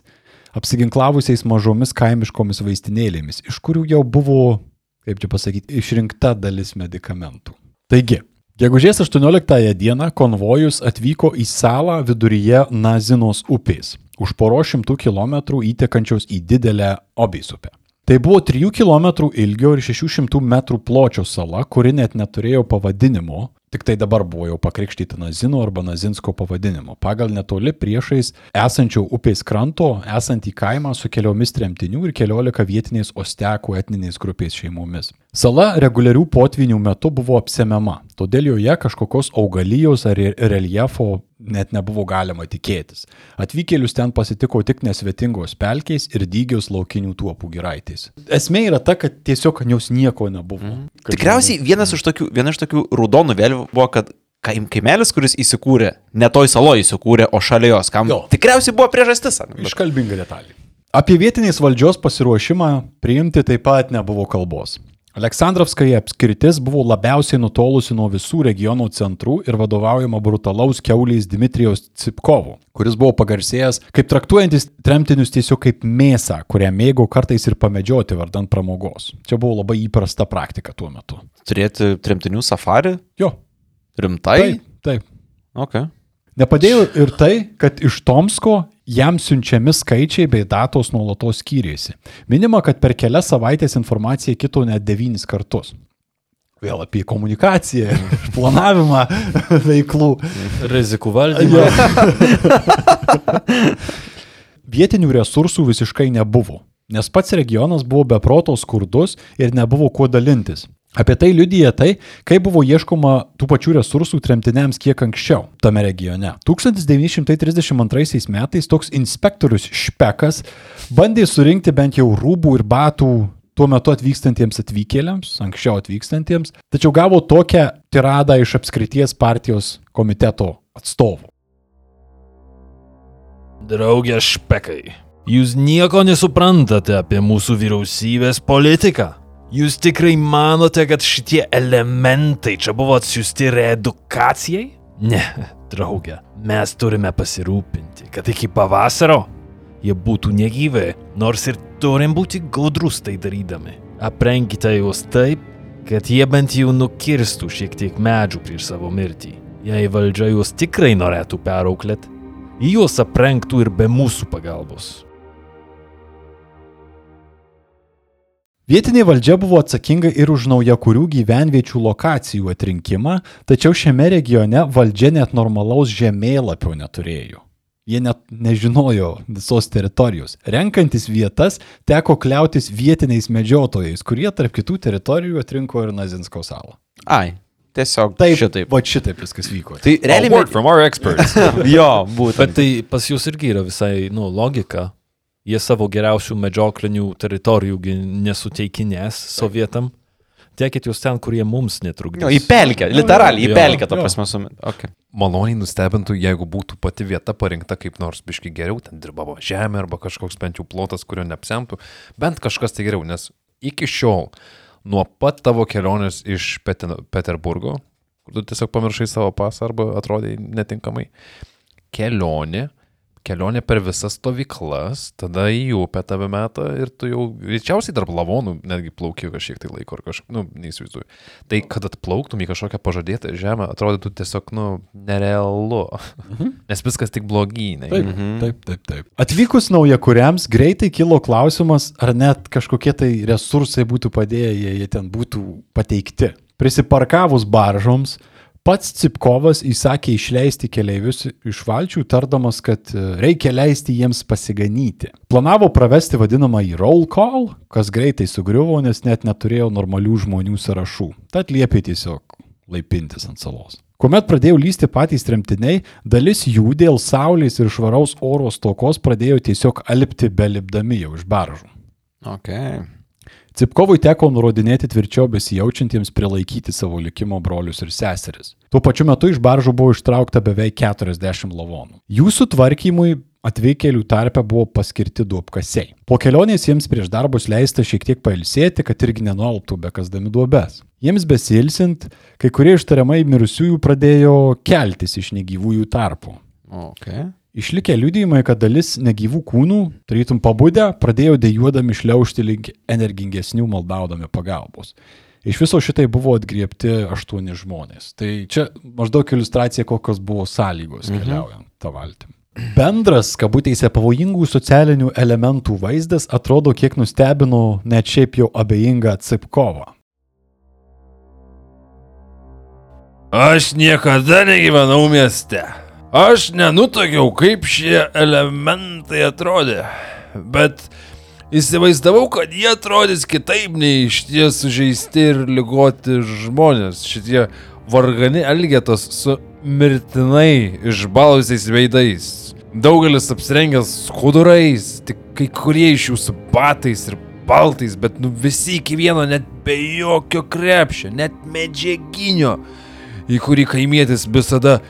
Apsiginklavusiais mažomis kaimiškomis vaistinėlėmis, iš kurių jau buvo, kaip čia pasakyti, išrinkta dalis medikamentų. Taigi, gegužės 18 dieną konvojus atvyko į salą viduryje Nazinos upės, už poro šimtų kilometrų įtekančios į didelę Obės upę. Tai buvo 3 km ilgio ir 600 m pločio sala, kuri net neturėjo pavadinimo, tik tai dabar buvo jau pakrikštyta Nazino arba Nazinsko pavadinimu. Pagal netoli priešais esančio upės kranto, esantį kaimą su keliomis tremtinių ir keliolika vietiniais ostekų etniniais grupės šeimomis. Sala reguliarių potvinių metu buvo apsemiama, todėl joje kažkokios augalijos ar re- reljefo net nebuvo galima tikėtis. Atvykėlius ten pasitiko tik nesvetingos pelkiais ir dygios laukinių tuopų giraitais. Esmė yra ta, kad tiesiog ant jos nieko nebuvo. Kad Tikriausiai vienas iš tokių, viena iš tokių raudonų vėliavų buvo, kad kaim, kaimelis, kuris įsikūrė, ne toj saloje įsikūrė, o šalia jos, kam Jo. tikriausiai buvo priežastis. Bet- Iškalbinga detalė. Apie vietinės valdžios pasiruošimą priimti taip pat nebuvo kalbos. Aleksandrovskaja apskritis buvo labiausiai nutolusi nuo visų regiono centrų ir vadovaujama brutalaus keuliais Dmitrijaus Cipkovo, kuris buvo pagarsėjęs kaip traktuojantis tremtinius tiesiog kaip mėsą, kurią mėgo kartais ir pamedžioti vardant pramogos. Čia buvo labai įprasta praktika tuo metu. Turėti tremtinių safari? Jo, Rimtai? taip, taip. Okay. Nepadėjo ir tai, kad iš Tomsko jam siunčiami skaičiai bei datos nuolatos skyrėsi. Minima, kad per kelias savaitės informacija kito net devynis kartus. Vėl apie komunikaciją, [LAUGHS] planavimą [LAUGHS] veiklų. Rizikų valdymą. [LAUGHS] Vietinių resursų visiškai nebuvo, nes pats regionas buvo beproto skurdus ir nebuvo kuo dalintis. Apie tai liudyja tai, kaip buvo ieškoma tų pačių resursų tremtiniams kiek anksčiau tame regione. 1932 metais toks inspektorius Špekas bandė surinkti bent jau rūbų ir batų tuo metu atvykstantiems atvykėliams, anksčiau atvykstantiems, tačiau gavo tokią tiradą iš apskrities partijos komiteto atstovų. Draugė Špekai, jūs nieko nesuprantate apie mūsų vyriausybės politiką. Jūs tikrai manote, kad šitie elementai čia buvo atsiųsti reedukacijai? Ne, draugė, mes turime pasirūpinti, kad iki pavasario jie būtų negyvi, nors ir turim būti gudrus tai darydami. Aprenkite juos taip, kad jie bent jau nukirstų šiek tiek medžių prieš savo mirtį. Jei valdžia juos tikrai norėtų perauklėti, juos aprengtų ir be mūsų pagalbos. Vietinė valdžia buvo atsakinga ir už naujakurių gyvenviečių lokacijų atrinkimą, tačiau šiame regione valdžia net normalaus žemėlapio neturėjo. Jie net nežinojo visos teritorijos. Renkantis vietas, teko kliautis vietiniais medžiotojais, kurie tarp kitų teritorijų atrinko ir Nazinsko salą. Ai, tiesiog Taip, šitaip. Va šitaip viskas vyko. Tai A realiai... word from our experts. [LAUGHS] jo, Bet būtent. tai pas jūs irgi yra visai, nu, logika. Jie savo geriausių medžioklinių teritorijų nesuteikinės sovietam. Tiekit jūs ten, kurie mums netrukdys. Jo, į pelkę, literaliai, į pelkę, ta jo. prasme. Su... Okay. Maloniai nustebintų, jeigu būtų pati vieta parinkta kaip nors biški geriau, ten dirbavo žemė arba kažkoks bent jau plotas, kurio neapsemtų, bent kažkas tai geriau, nes iki šiol, nuo pat tavo kelionės iš Peten Peterburgo, kur tu tiesiog pamiršai savo pasą arba atrodai netinkamai, kelionė, kelionė per visas stovyklas, tada į upę tave metą ir tu jau greičiausiai tarp lavonų netgi plauki kažkiek tai laiko ar kažkaip, nu, neįsivaizduoju. Tai kad atplauktum į kažkokią pažadėtą žemę, atrodytų tiesiog, nu, nerealu. [LAUGHS] Nes viskas tik blogynai. Taip, taip, taip, taip. Atvykus naujakuriams greitai kilo klausimas, ar net kažkokie tai resursai būtų padėję, jei jie ten būtų pateikti. Prisiparkavus baržoms, pats Cipkovas įsakė išleisti keleivius iš valčių, tardamas, kad e, reikia leisti jiems pasiganyti. Planavo pravesti vadinamąjį roll call, kas greitai sugriuvo, nes net neturėjo normalių žmonių sąrašų. Tad liepė tiesiog laipintis ant salos. Kuomet pradėjo lysti patys tremtiniai, dalis jų dėl saulės ir švaraus oro stokos pradėjo tiesiog alipti belipdami jau iš baržų. Okay. Cipkovui teko nurodinėti tvirčiau besijaučiantiems prilaikyti savo likimo brolius ir seseris. Tuo pačiu metu iš baržų buvo ištraukta beveik 40 lavonų. Jų sutvarkymui atvykėlių tarpe buvo paskirti du apkasiai. Po kelionės jiems prieš darbus leista šiek tiek pailsėti, kad irgi nenualptų be kasdami duobes. Jiems besilsint, kai kurie iš tariamai mirusiųjų pradėjo keltis iš negyvųjų tarpų. Okay. Išlikę liudijimai, kad dalis negyvų kūnų, tarytum pabudę, pradėjo dėjuodami šliaužti link energingesnių maldaudami pagalbos. Iš viso šitai buvo atgriepti aštuoni žmonės. Tai čia maždaug iliustracija, kokios buvo sąlygos keliaujant tą valtį. Bendras, kabutėse, pavojingų socialinių elementų vaizdas atrodo kiek nustebino net šiaip jau abejingą Cipkovą. Aš niekada negyvenau mieste. Aš nenutokiau, kaip šie elementai atrodė. Bet įsivaizdavau, kad jie atrodys kitaip nei iš ties sužeisti ir lygoti žmonės. Šitie vargani elgetos su mirtinai išbalusiais veidais. Daugelis apsirengęs skudurais, tik kai kurie iš jų su batais ir baltais, bet nu visi iki vieno net be jokio krepšio, net medžiaginio į kurį kaimietis visada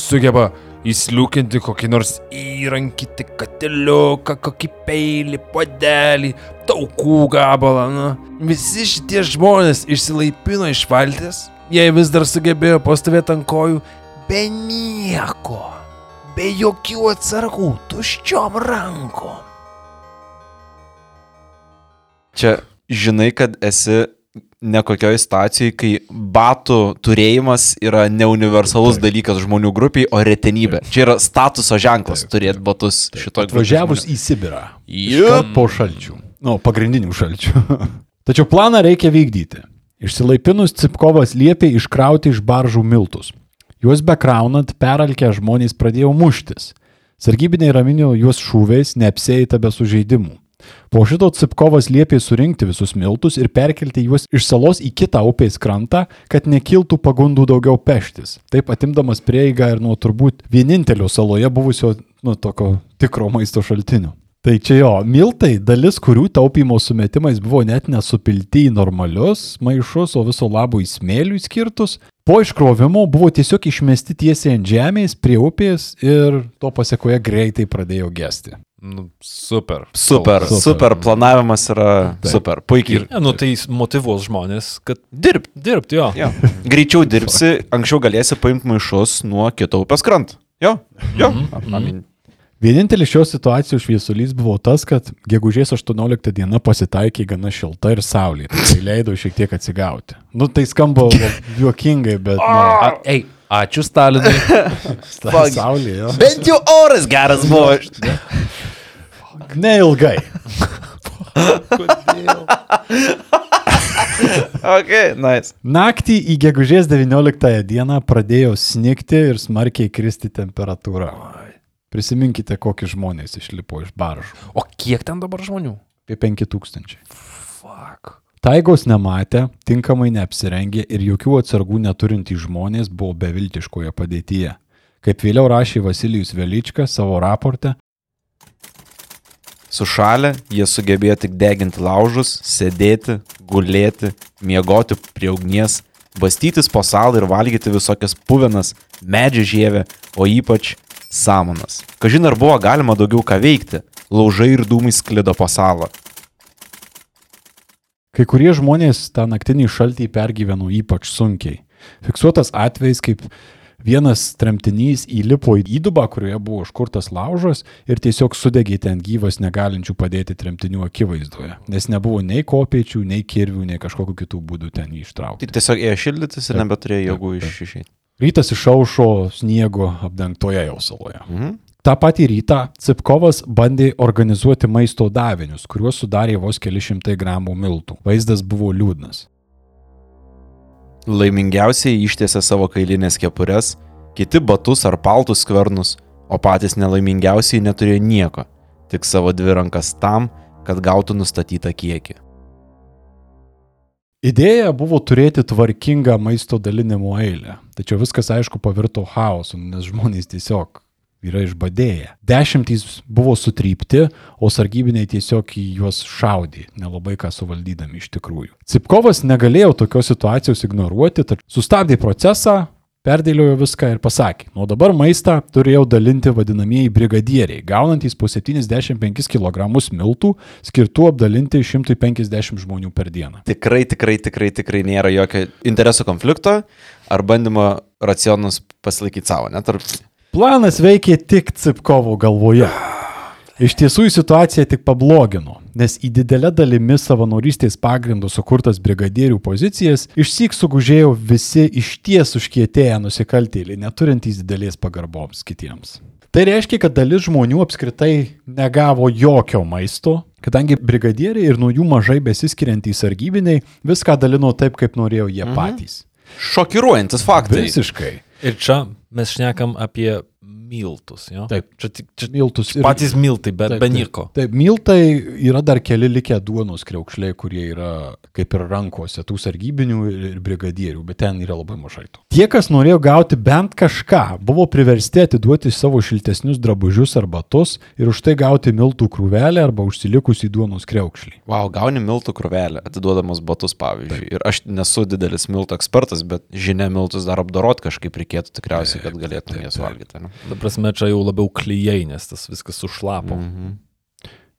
sugeba įsliūkinti kokį nors įrankį, tik katiliuką, kokį peilį, podelį, taukų gabalą. Na. Visi šitie žmonės išsilaipino iš valties, jie vis dar sugebėjo pastovėti ant kojų be nieko, be jokių atsargų, tuščiom rankom. Čia žinai, kad esi ne kokioj situacijai, kai batų turėjimas yra neuniversalus dalykas žmonių grupiai, o retenybė. Čia yra statuso ženklas turėti batus šito Atvažiavus į Sibirą. Iškart po šalčių. Nu, pagrindinių šalčių. [LAUGHS] Tačiau planą reikia vykdyti. Išsilaipinus Cipkovas liepė iškrauti iš baržų miltus. Juos bekraunant, peralkę žmonės pradėjo muštis. Sargybiniai raminio juos šūviais, neapsėita be sužeidimų. Po šito Cipkovas liepė surinkti visus miltus ir perkelti juos iš salos į kitą upės krantą, kad nekiltų pagundų daugiau peštis. Taip atimdamas prieigą ir nuo turbūt vienintelio saloje buvusio, nu, tokio tikro maisto šaltinio. Tai čia jo, miltai, dalis kurių taupimo sumetimais buvo net nesupilti į normalius maišus, o viso labo į smėlių skirtus, po iškrovimo buvo tiesiog išmesti tiesiai ant žemės prie upės ir to pasiekoje greitai pradėjo gesti. Nu, super. Super, super, super planavimas yra Taip. super, puikiai. Ja, nu, tai motivuos žmonės, kad Dirb. dirbti jo. Jo. Greičiau dirbsi, anksčiau galėsi paimti maišus nuo kito upės kranto. Jo, jo. I mean, Vienintelis šios situacijos šviesulys buvo tas, kad gegužės 18 diena pasitaikė gana šilta ir saulė. Tai leido šiek tiek atsigauti. Nu, tai skamba juokingai, bet... Nu, [LAUGHS] A, ei, ačiū Stalinui. [LAUGHS] ta saulė, jo. Bent jau oras geras buvo. [LAUGHS] Neilgai. ok, nice. Naktį į gegužės 19 dieną pradėjo snigti ir smarkiai kristi temperatūra. Prisiminkite, kokie žmonės išlipo iš baržų. O kiek ten dabar žmonių? Apie 5000. Fuck. Taigos nematė, tinkamai neapsirengė ir jokių atsargų neturintys žmonės buvo beviltiškoje padėtyje. Kaip vėliau rašė Vasilijus Veličkas savo raporte, Sušalę jie sugebėjo tik deginti laužus, sėdėti, gulėti, miegoti prie ugnies, bastytis po salą ir valgyti visokias puvenas, medžių žievę, o ypač samonas. Kažin ar buvo galima daugiau ką veikti, laužai ir dūmai sklido po salą. kai kurie žmonės tą naktinį šaltį pergyveno ypač sunkiai. Fiksuotas atvejs, kaip vienas tremtinys įlipo į įdubą, kurioje buvo užkurtas laužas ir tiesiog sudegė ten gyvas, negalinčių padėti tremtinių akivaizdoje, nes nebuvo nei kopiečių, nei kirvių, nei kažkokiu kitų būdų ten jį ištraukti. Tai tiesiog ėjo šildytis ir nebeturėjo jėgų iš išeiti. Rytas išaušo sniego apdengtoje jau saloje. Mhm. Ta patį rytą Cipkovas bandė organizuoti maisto davinius, kuriuos sudarė vos keli šimtai gramų miltų. Vaizdas buvo liūdnas. Laimingiausiai ištiesė savo kailinės kepures, kiti batus ar paltus skvernus, o patys nelaimingiausiai neturėjo nieko, tik savo dvi rankas tam, kad gautų nustatytą kiekį. Idėja buvo turėti tvarkingą maisto dalinimo eilę, tačiau viskas aišku pavirto chaosu, nes žmonės tiesiog yra išbadėję. Dešimtys buvo sutrypti, o sargybiniai tiesiog į juos šaudė, nelabai ką suvaldydami iš tikrųjų. Cipkovas negalėjo tokios situacijos ignoruoti, tad sustabdė procesą, perdėliojo viską ir pasakė, nuo dabar maistą turėjau dalinti vadinamieji brigadieriai, gaunantys po 75 kg miltų, skirtų apdalinti 150 žmonių per dieną. Tikrai, tikrai, tikrai, tikrai nėra jokio interesų konflikto ar bandymo racionus pasilaikyti savo, net ar Planas veikė tik Cipkovo galvoje. Iš tiesų į situaciją tik pablogino, nes į didelę dalimi savanorystės pagrindų sukurtas brigadierių pozicijas išsyk sugužėjo visi iš ties užkietėję nusikaltėliai, neturintys didelės pagarboms kitiems. Tai reiškia, kad dalis žmonių apskritai negavo jokio maisto, kadangi brigadieriai ir nuo jų mažai besiskiriantys sargybiniai viską dalino taip, kaip norėjo jie patys. Šokiruojantis faktai. Visiškai. Ir čia mes šnekam apie miltus, jo? Taip. Čia tik čia Miltus ir patys miltai, bet Taip, be taip. nieko. Taip, miltai yra dar keli likę duonos kreukšliai, kurie yra kaip ir rankose tų sargybinių ir brigadierių, bet ten yra labai mažai tų. Tie, kas norėjo gauti bent kažką, buvo priversti atiduoti savo šiltesnius drabužius ar batus ir už tai gauti miltų krūvelę arba užsilikusį duonos kreukšlį. Wow, gauni miltų krūvelę, atiduodamas batus, pavyzdžiui. Ir aš nesu didelis miltų ekspertas, bet žinia, miltus dar apdorot kažkaip reikėtų tikriausiai, kad galėtum jas valgyti. Ne? Prasme, čia jau labiau klyjei, nes tas viskas sušlapo. Mhm.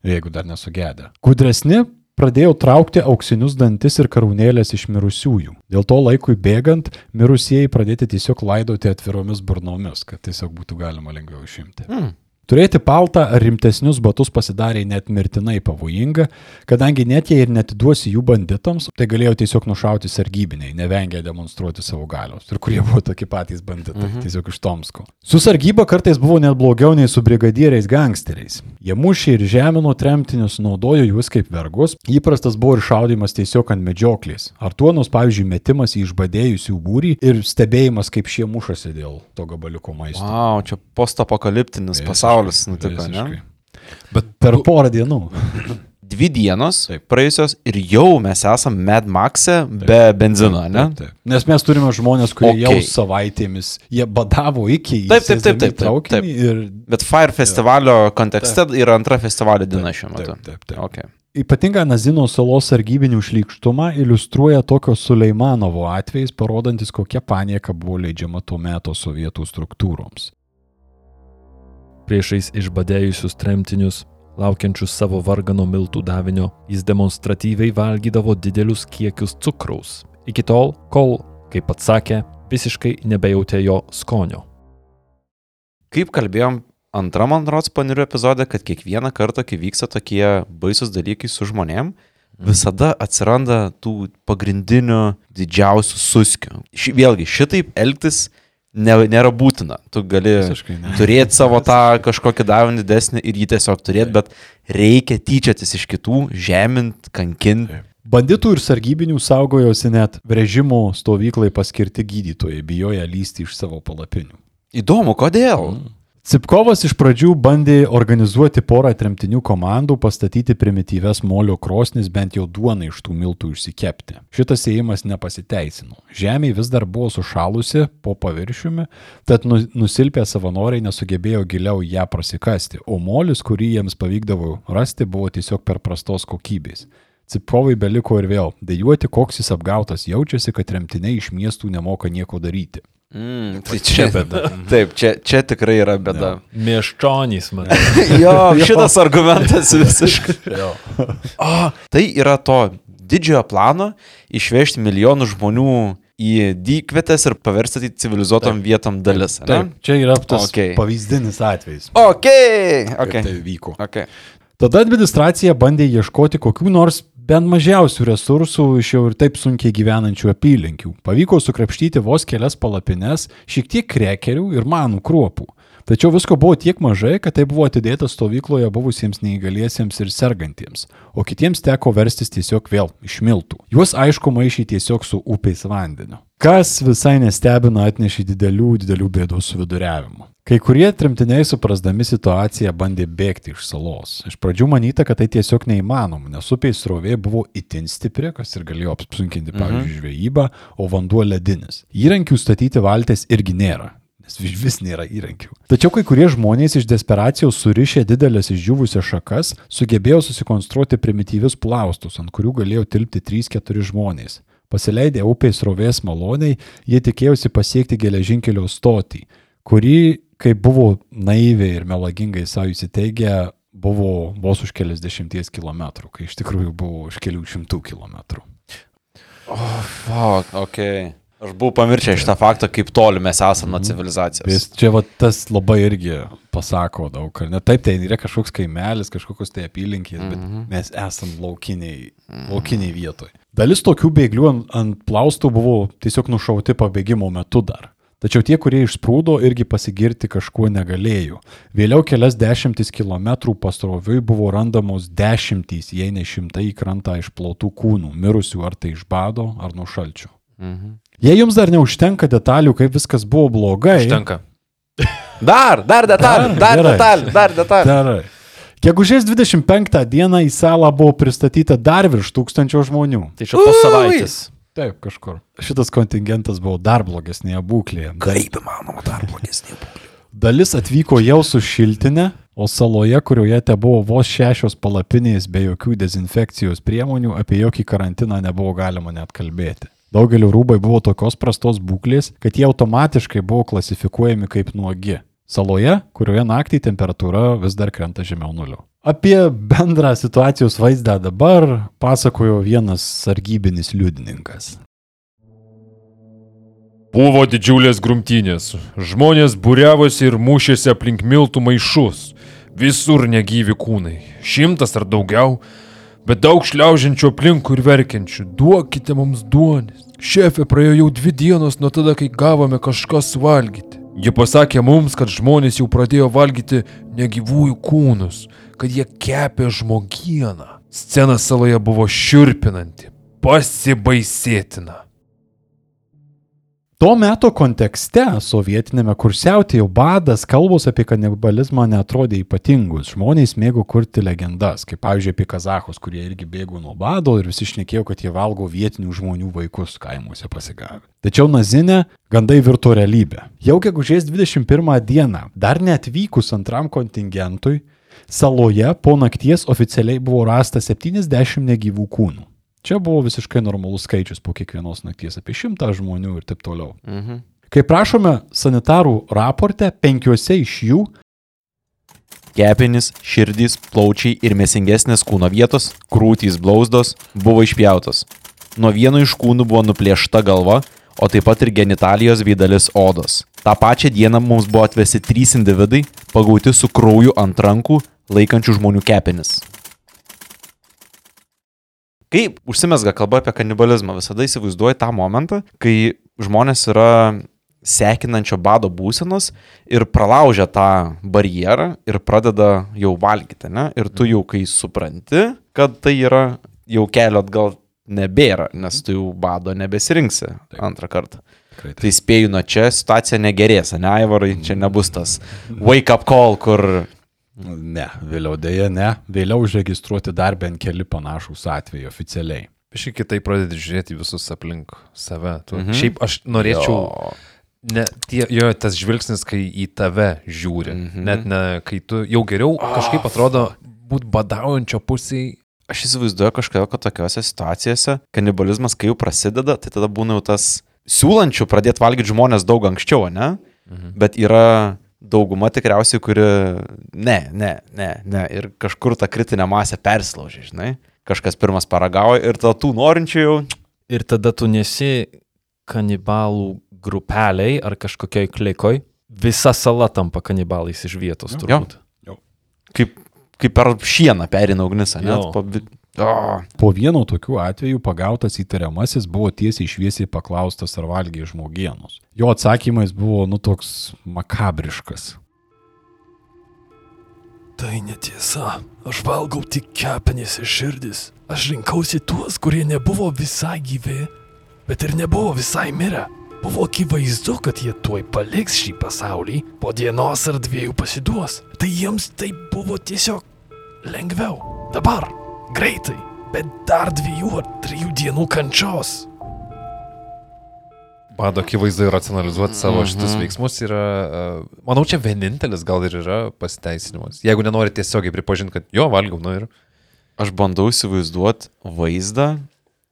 jeigu dar nesugedė. Gudresni pradėjo traukti auksinius dantis ir karūnėlės iš mirusiųjų. Dėl to laikui bėgant, mirusieji pradėti tiesiog laidoti atviromis burnomis, kad tiesiog būtų galima lengviau išimti. Hmm. Turėti paltą ar rimtesnius batus pasidarė net mirtinai pavojinga, kadangi net jei ir netiduosi jų banditams, tai galėjo tiesiog nušauti sargybiniai, nevengę demonstruoti savo galios. Ir kurie buvo tokie patys banditai, mhm. tiesiog iš Tomsko. Su sargyba kartais buvo net blogiau nei su brigadieriais gangsteriais. Jie mušė ir žemino tremtinius, naudojo juos kaip vergus. Įprastas buvo ir šaudimas tiesiog ant medžioklės. Ar tuonos, pavyzdžiui, metimas į išbadėjusių būrį ir stebėjimas, kaip šie mušasi dėl to gabaliuko maisto. Wow, čia postapokaliptinis pasaulis nutiko, ne? Bet per porą dienų. Dvi dienos praėjusios ir jau mes esam Mad Max'e be benzino, ne? Taip, taip. Nes mes turime žmonės, kurie okay. jau savaitėmis, jie badavo iki Taip, taip, taip, taip, į taip, taip. Ir Bet Fire festivalio kontekste yra antra festivalio diena šiuo metu. Taip, taip, taip. Okay. Ypatingą Nazino salos sargybinių šlykštumą iliustruoja tokio Suleimanovo atvejais, parodantis, kokia panieka buvo leidžiama tuo metu sovietų struktūroms. Priešais išbadėjusius tremtinius, laukiančius savo vargano miltų davinio, jis demonstratyviai valgydavo didelius kiekius cukraus. Iki tol, kol, kaip pats sakė, visiškai nebejautė jo skonio. Kaip kalbėjom antram Androts panirių epizode, kad kiekvieną kartą, kai vyksta tokie baisus dalykai su žmonėm, visada atsiranda tų pagrindinių didžiausių suskių. Ši, vėlgi, šitaip elgtis nėra būtina. Tu gali turėti savo tą kažkokį davinį didesnį ir jį tiesiog turėti, bet reikia tyčiotis iš kitų, žemint, kankinti. Banditų ir sargybinių saugojosi net režimo stovyklai paskirti gydytojai, bijoja lysti iš savo palapinių. Įdomu, kodėl? Cipkovas iš pradžių bandė organizuoti porą tremtinių komandų, pastatyti primityves molio krosnis, bent jau duoną iš tų miltų išsikepti. Šitas ėjimas nepasiteisino. Žemė vis dar buvo sušalusi po paviršiumi, tad nu- nusilpę savanoriai nesugebėjo giliau ją prasikasti, o molis, kurį jiems pavykdavo rasti, buvo tiesiog per prastos kokybės. Cipkovai beliko ir vėl dėjuoti, koks jis apgautas jaučiasi, kad tremtiniai iš miestų nemoka nieko daryti. Mm, tai čia bėda. [LAUGHS] Taip, čia, čia tikrai yra bėda. Mieščionys, man. [LAUGHS] [LAUGHS] Jo, šitas argumentas visiškai. O, tai yra to didžiojo plano išvežti milijonų žmonių į dykvietės ir paversti tai civilizuotom vietom dalis. ane? Taip, čia yra tas okay. pavyzdinis atvejis. Ok, ok. Tai vyko. okay. Tada administracija bandė ieškoti kokių nors bent mažiausių resursų iš jau ir taip sunkiai gyvenančių apylinkių. Pavyko sukrapštyti vos kelias palapines, šiek tiek krekerių ir manų kruopų. Tačiau visko buvo tiek mažai, kad tai buvo atidėta stovykloje buvusiems neįgaliesiems ir sergantiems, o kitiems teko verstis tiesiog vėl iš miltų. Juos aišku maišyti tiesiog su upės vandeniu. Kas visai nestebina atnešė didelių, didelių bėdų su viduriavimu. Kai kurie tremtiniai suprasdami situaciją bandė bėgti iš salos. Iš pradžių manyta, kad tai tiesiog neįmanoma, nes upės srovė buvo itin stipri, kas ir galėjo apsunkinti, pavyzdžiui, žvejybą, o vanduo ledinis. Įrankių statyti valties irgi nėra. Nes vis nėra įrankių. Tačiau kai kurie žmonės iš desperacijos surišę didelės išdžiūvusias šakas sugebėjo susikonstruoti primityvius plaustus, ant kurių galėjo tilpti 3-4 žmonės. Pasileidę upės rovės maloniai, jie tikėjosi pasiekti geležinkelio stotį, kuri, kaip buvo naiviai ir melagingai savo įsiteigę, buvo vos už keliasdešimties kilometrų, kai iš tikrųjų buvo už kelių šimtų kilometrų. Fuck, ok. Aš buvau pamiršęs šitą faktą, kaip toli mes esame nuo civilizacijos. Vis čia va, tas labai irgi pasako daug. Ne taip, tai yra kažkoks kaimelis, kažkokios tai apylinkės, bet mes esam laukiniai, laukiniai vietoj. Dalis tokių bėglių ant, ant plaustų buvo tiesiog nušauti pabėgimo metu dar. Tačiau tie, kurie išsprūdo, irgi pasigirti kažkuo negalėjo. Vėliau kelias dešimtis kilometrų pasroviui buvo randamos dešimtys, jei ne šimtai į krantą išplautų kūnų, mirusių ar tai iš bado, ar nuo šalčio. Mhm. Jei jums dar neužtenka detalių, kaip viskas buvo blogai, Užtenka. Dar, dar detalį, dar Gerai. detalį, dar detalį. Gegužės 25 dieną į salą buvo pristatyta dar virš tūkstančio žmonių. Tai čia po savaitės. Taip, kažkur. Šitas kontingentas buvo dar blogesnėje būklėje. Kaip įmanoma dar blogesnė būklė. Dalis atvyko jau su šiltinė, o saloje, kurioje te buvo vos šešios palapinės be jokių dezinfekcijos priemonių, apie jokį karantiną nebuvo galima net kalbėti. Daugeliu rūbai buvo tokios prastos būklės, kad jie automatiškai buvo klasifikuojami kaip nuogi. Saloje, kurioje naktį temperatūra vis dar krenta žemiau nulio. Apie bendrą situacijos vaizdą dabar pasakojo vienas sargybinis liudininkas. Buvo didžiulės grumtynės. Žmonės būriavosi ir mušėsi aplink miltų maišus. Visur negyvi kūnai. Šimtas ar daugiau. Bet daug šliaužiančių aplinkų ir verkiančių. Duokite mums duonis. Šefė praėjo jau dvi dienos nuo tada, kai gavome kažką suvalgyti. Ji pasakė mums, kad žmonės jau pradėjo valgyti negyvųjų kūnus, kad jie kepė žmogieną. Scena saloje buvo šiurpinanti, pasibaisėtina. Tuo metu kontekste sovietinėme kursiautėjo badas kalbos apie kanibalizmą netrodė ypatingus. Žmonės mėgo kurti legendas, kaip pavyzdžiui apie kazahus, kurie irgi bėgo nuo bado ir visi šnekėjo, kad jie valgo vietinių žmonių vaikus kaimuose pasigavę. Tačiau nazinė gandai virto realybę. Jau gegužės 21 dieną, dar neatvykus antram kontingentui, saloje po nakties oficialiai buvo rasta 70 negyvų kūnų. Čia buvo visiškai normalus skaičius po kiekvienos nakties apie šimtą žmonių ir taip toliau. Mhm. Kaip prašome sanitarų raporte, penkiuose iš jų Kepenis, širdys, plaučiai ir mesingesnės kūno vietos, krūtys blauzdos buvo išpjautos. Nuo vieno iš kūnų buvo nuplėšta galva, o taip pat ir genitalijos bei dalis odos. Ta pačia diena mums buvo atvesti trys individai, pagauti su krauju ant rankų, laikančių žmonių kepenis. Kai užsimesga kalba apie kanibalizmą, visada įsivaizduoju tą momentą, kai žmonės yra sekinančio bado būsenos ir pralaužia tą barjerą ir pradeda jau valgyti, ne? Ir tu jau kai supranti, kad tai yra jau kelio atgal nebėra, nes tu jau bado nebesirinksi antrą kartą. Tikrai. Tai spėju, nuo čia situacija negerės, ne, Aivarai, čia nebus tas wake up call, kur Ne, vėliau dėja ne. Vėliau užregistruoti dar bent keli panašus atvejai oficialiai. Šiek kitaip pradedi žiūrėti visus aplink save. Tu. Mhm. Šiaip aš norėčiau, Jo. ne, tie, jo, tas žvilgsnis, kai į tave žiūri. Mhm. Mhm. Net ne, kai tu jau geriau kažkaip atrodo būti badaujančio pusėje. Aš įsivaizduoju kažkodėl, kad tokiuose situacijose kanibalizmas, kai jau prasideda, tai tada būna jau tas siūlančių pradėti valgyti žmonės daug anksčiau, ne? Mhm. Bet yra dauguma tikriausiai, kuri ne, ne, ne, ne. Ir kažkur ta kritinė masė persilaužė, žinai. Kažkas pirmas paragavo ir tada tų norinčių jau... [TSK] Ir tada tu nesi kanibalų grupeliai ar kažkokiai klikoj. Visa sala tampa kanibalais iš vietos, Jo. turbūt. Kaip, kaip per šieną perina ugnis, ne? Jo. Pa, vi- o, Po vieno tokių atvejų pagautas įtariamasis buvo tiesiai šviesiai paklaustas, ar valgė žmogienus. Jo atsakymais buvo, nu, toks makabriškas. Tai netiesa. Aš valgau tik kepenis ir širdis. Aš rinkausi tuos, kurie nebuvo visai gyvi, bet ir nebuvo visai mirę. Buvo akivaizdu, kad jie tuoj paliks šį pasaulį, po dienos ar dviejų pasiduos. Tai jiems tai buvo tiesiog lengviau. Dabar, greitai, bet dar dviejų ar trijų dienų kančios. Bado akivaizdu racionalizuoti savo Mhm. šitus veiksmus yra, uh, manau, čia vienintelis gal ir yra pasiteisinimas. Jeigu nenori tiesiogiai pripažinti, kad jo valgau, nu ir... aš bandau įsivaizduoti vaizdą,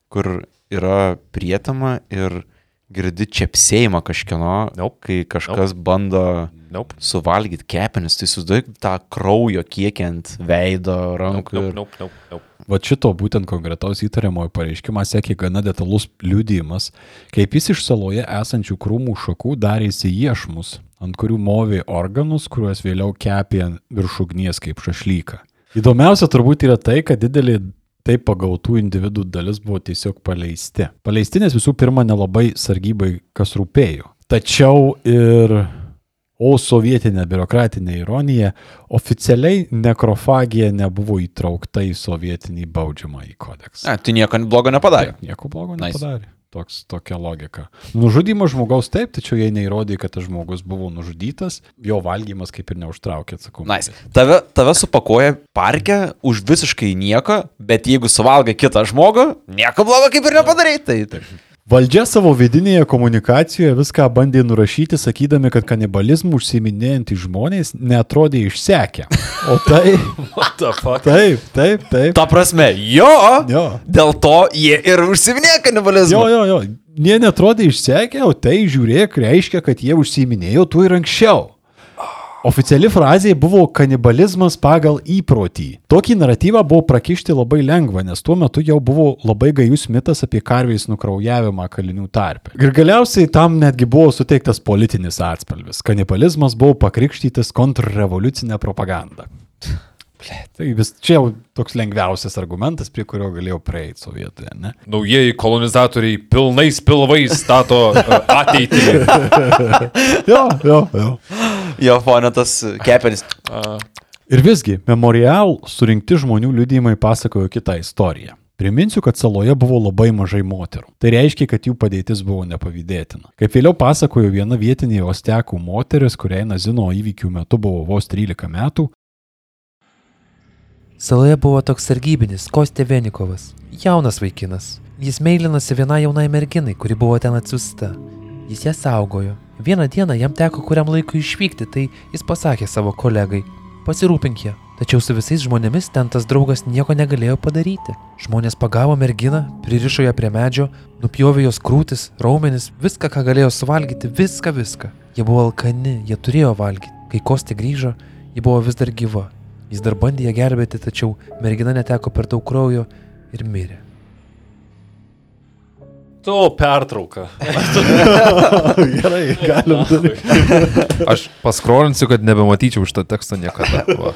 kur yra prietama ir girdi čiapsėjimą kažkieno, Nope. kai kažkas nope. bando Nope. suvalgyti kepenis, tai įsivaizduoju tą kraujo kiekį ant veido, Nope, rankų. nope, ir- nope, nope, nope. Va šito būtent konkretaus įtariamojo pareiškimą sekė gana detalus liudijimas, kaip jis iš saloje esančių krūmų šakų darėsi iešmus, ant kurių movė organus, kuriuos vėliau kepė virš ugnies kaip šašlyką. Įdomiausia turbūt yra tai, kad didelį taip pagautų individų dalis buvo tiesiog paleisti. Paleisti, nes visų pirma nelabai sargybai kas rūpėjo. Tačiau ir, o sovietinė biurokratinė ironija, oficialiai nekrofagija nebuvo įtraukta į sovietinį baudžiamą į kodeksą. Ne, tai nieko blogo nepadarė. Taip, nieko blogo Nice. nepadarė. Toks, tokia logika. Nužudymas žmogaus taip, tačiau jei neįrodė, kad tas žmogus buvo nužudytas, jo valgymas kaip ir neužtraukė atsakomybės. Nice. Tave, tave supakuoja parke už visiškai nieko, bet jeigu suvalgai kitą žmogų, nieko blogo kaip ir nepadarai. Tai, tai. Valdžia savo vidinėje komunikacijoje viską bandė nurašyti, sakydami, kad kanibalizmų užsiminėjantys žmonės netrodė išsekę. O tai... [LAUGHS] taip, taip, taip. Ta prasme, jo, Jo. dėl to jie ir užsiminė kanibalizmą. Jo, jo, jo. Jie netrodė išsekę, o tai žiūrėk, reiškia, kad jie užsiminėjo tuo ir anksčiau. Oficiali frazė buvo kanibalizmas pagal įprotį. Tokį naratyvą buvo prakišti labai lengva, nes tuo metu jau buvo labai gajus mitas apie karvės nukraujavimą kalinių tarpe. Ir galiausiai tam netgi buvo suteiktas politinis atspalvis. Kanibalizmas buvo pakrikštytas kontrrevoliucinė propaganda. Tai vis čia jau toks lengviausias argumentas, prie kurio galėjau prieiti sovietai, ne? Naujieji kolonizatoriai pilnais pilvais stato [LAUGHS] e, ateitį. Jo, jo, jo. Jo, fonė tas kepenis. Ir visgi, memorial surinkti žmonių liudijimai pasakojo kitą istoriją. Priminsiu, kad saloje buvo labai mažai moterų. Tai reiškia, kad jų padėtis buvo nepavydėtina. Kaip vėliau pasakojo viena vietinė ostekų moteris, kuriai Nazino įvykių metu buvo vos 13 metų, Saloje buvo toks sargybinis Kostė Venikovas. Jaunas vaikinas. Jis meilinasi vienai jaunai merginai, kuri buvo ten atsiusta. Jis ją saugojo. Vieną dieną jam teko kuriam laikui išvykti, tai jis pasakė savo kolegai, pasirūpink ją. Tačiau su visais žmonėmis ten tas draugas nieko negalėjo padaryti. Žmonės pagavo merginą, pririšo ją prie medžio, nupjovė jos krūtis, raumenis, viską, ką galėjo suvalgyti, viską, viską. Jie buvo alkani, jie turėjo valgyti. Kai Kostė grįžo, ji buvo vis dar gyva. Jis dar bandė ją gelbėti, tačiau mergina neteko per daug kraujo ir mirė. Tu pertrauka. [LAUGHS] Gerai, galim. [LAUGHS] [LAUGHS] Aš paskrolinsiu, kad nebematyčiau šitą tekstą niekada. Va.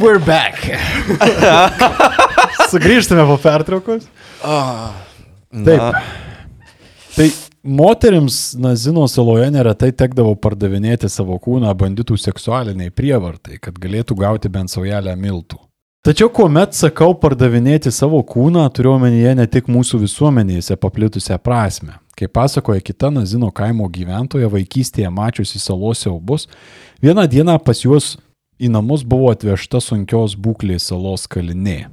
We're back. [LAUGHS] Sugrįžtame po pertraukos. Taip. Tai moteriams Nazino saloje neretai tekdavo pardavinėti savo kūną banditų seksualiniai prievartai, kad galėtų gauti bent saujelę miltų. Tačiau kuomet sakau pardavinėti savo kūną, turiu omenyje ne tik mūsų visuomenėse paplitusią prasme. Kaip pasakoja kita Nazino kaimo gyventoja vaikystėje mačiusi salos siaubus, vieną dieną pas juos į namus buvo atvežta sunkios būklės salos kalinė.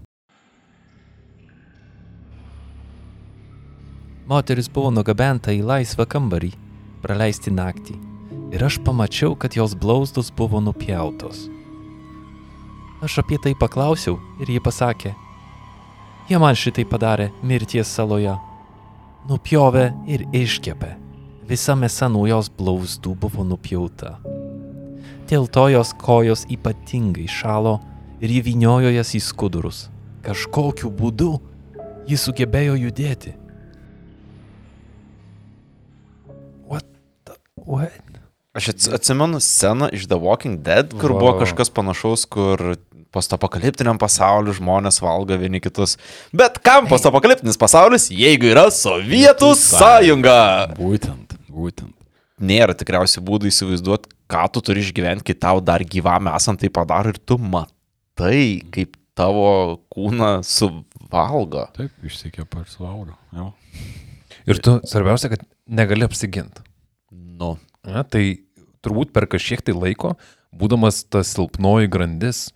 Moteris buvo nugabenta į laisvą kambarį, praleisti naktį. Ir aš pamačiau, kad jos blausdos buvo nupjautos. Aš apie tai paklausiau ir ji pasakė, jie man šitai padarė mirties saloje. Nupjovė ir iškepė. Visa mėsa nuo jos blauzdų buvo nupjauta. Dėl to jos kojos ypatingai šalo ir ji vyniojo jas į skudurus. Kažkokiu būdu ji sugebėjo judėti. What? The, what? Aš ats- atsimenu sceną iš The Walking Dead, kur Va, buvo kažkas panašaus, kur postapokaliptiniam pasauliu žmonės valgo vieni kitus. Bet kam postapokaliptinis pasaulis, jeigu yra Sovietų sąjunga? Būtent, būtent. Nėra tikriausiai būdų įsivaizduoti, ką tu turi išgyventi, kai tau dar gyvam esant tai padaro ir tu matai, kaip tavo kūną suvalgo. Taip, išsikepa ir suvalgo. Jo. Ir tu, svarbiausia, kad negali apsiginti. Nu. Na, tai turbūt per kažkiek tai laiko, būdamas ta silpnoji grandis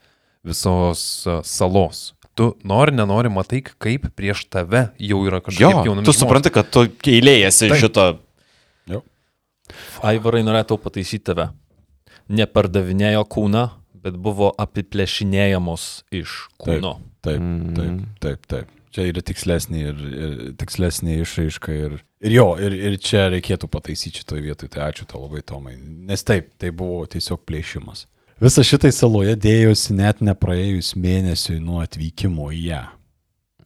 visos a, salos, tu nori, nenori, matai, kaip prieš tave jau yra Jo, kažkiek jaunami. tu supranti, kad tu keilėjasi Taip. šito. Aivarai norėtų pataisyti tave. Nepardavinėjo kūną, bet buvo apiplėšinėjamos iš kūno. Taip, Mm. taip, taip, taip. Čia yra tikslesnė ir, ir tikslesnė išraiška. Ir, ir jo, ir, ir čia reikėtų pataisyti šitoje vietoje. Tai ačiū tau labai, Tomai. Nes taip, tai buvo tiesiog plėšimas. Visa šitai saloje dėjosi net nepraėjus mėnesiui nuo atvykimo į ją.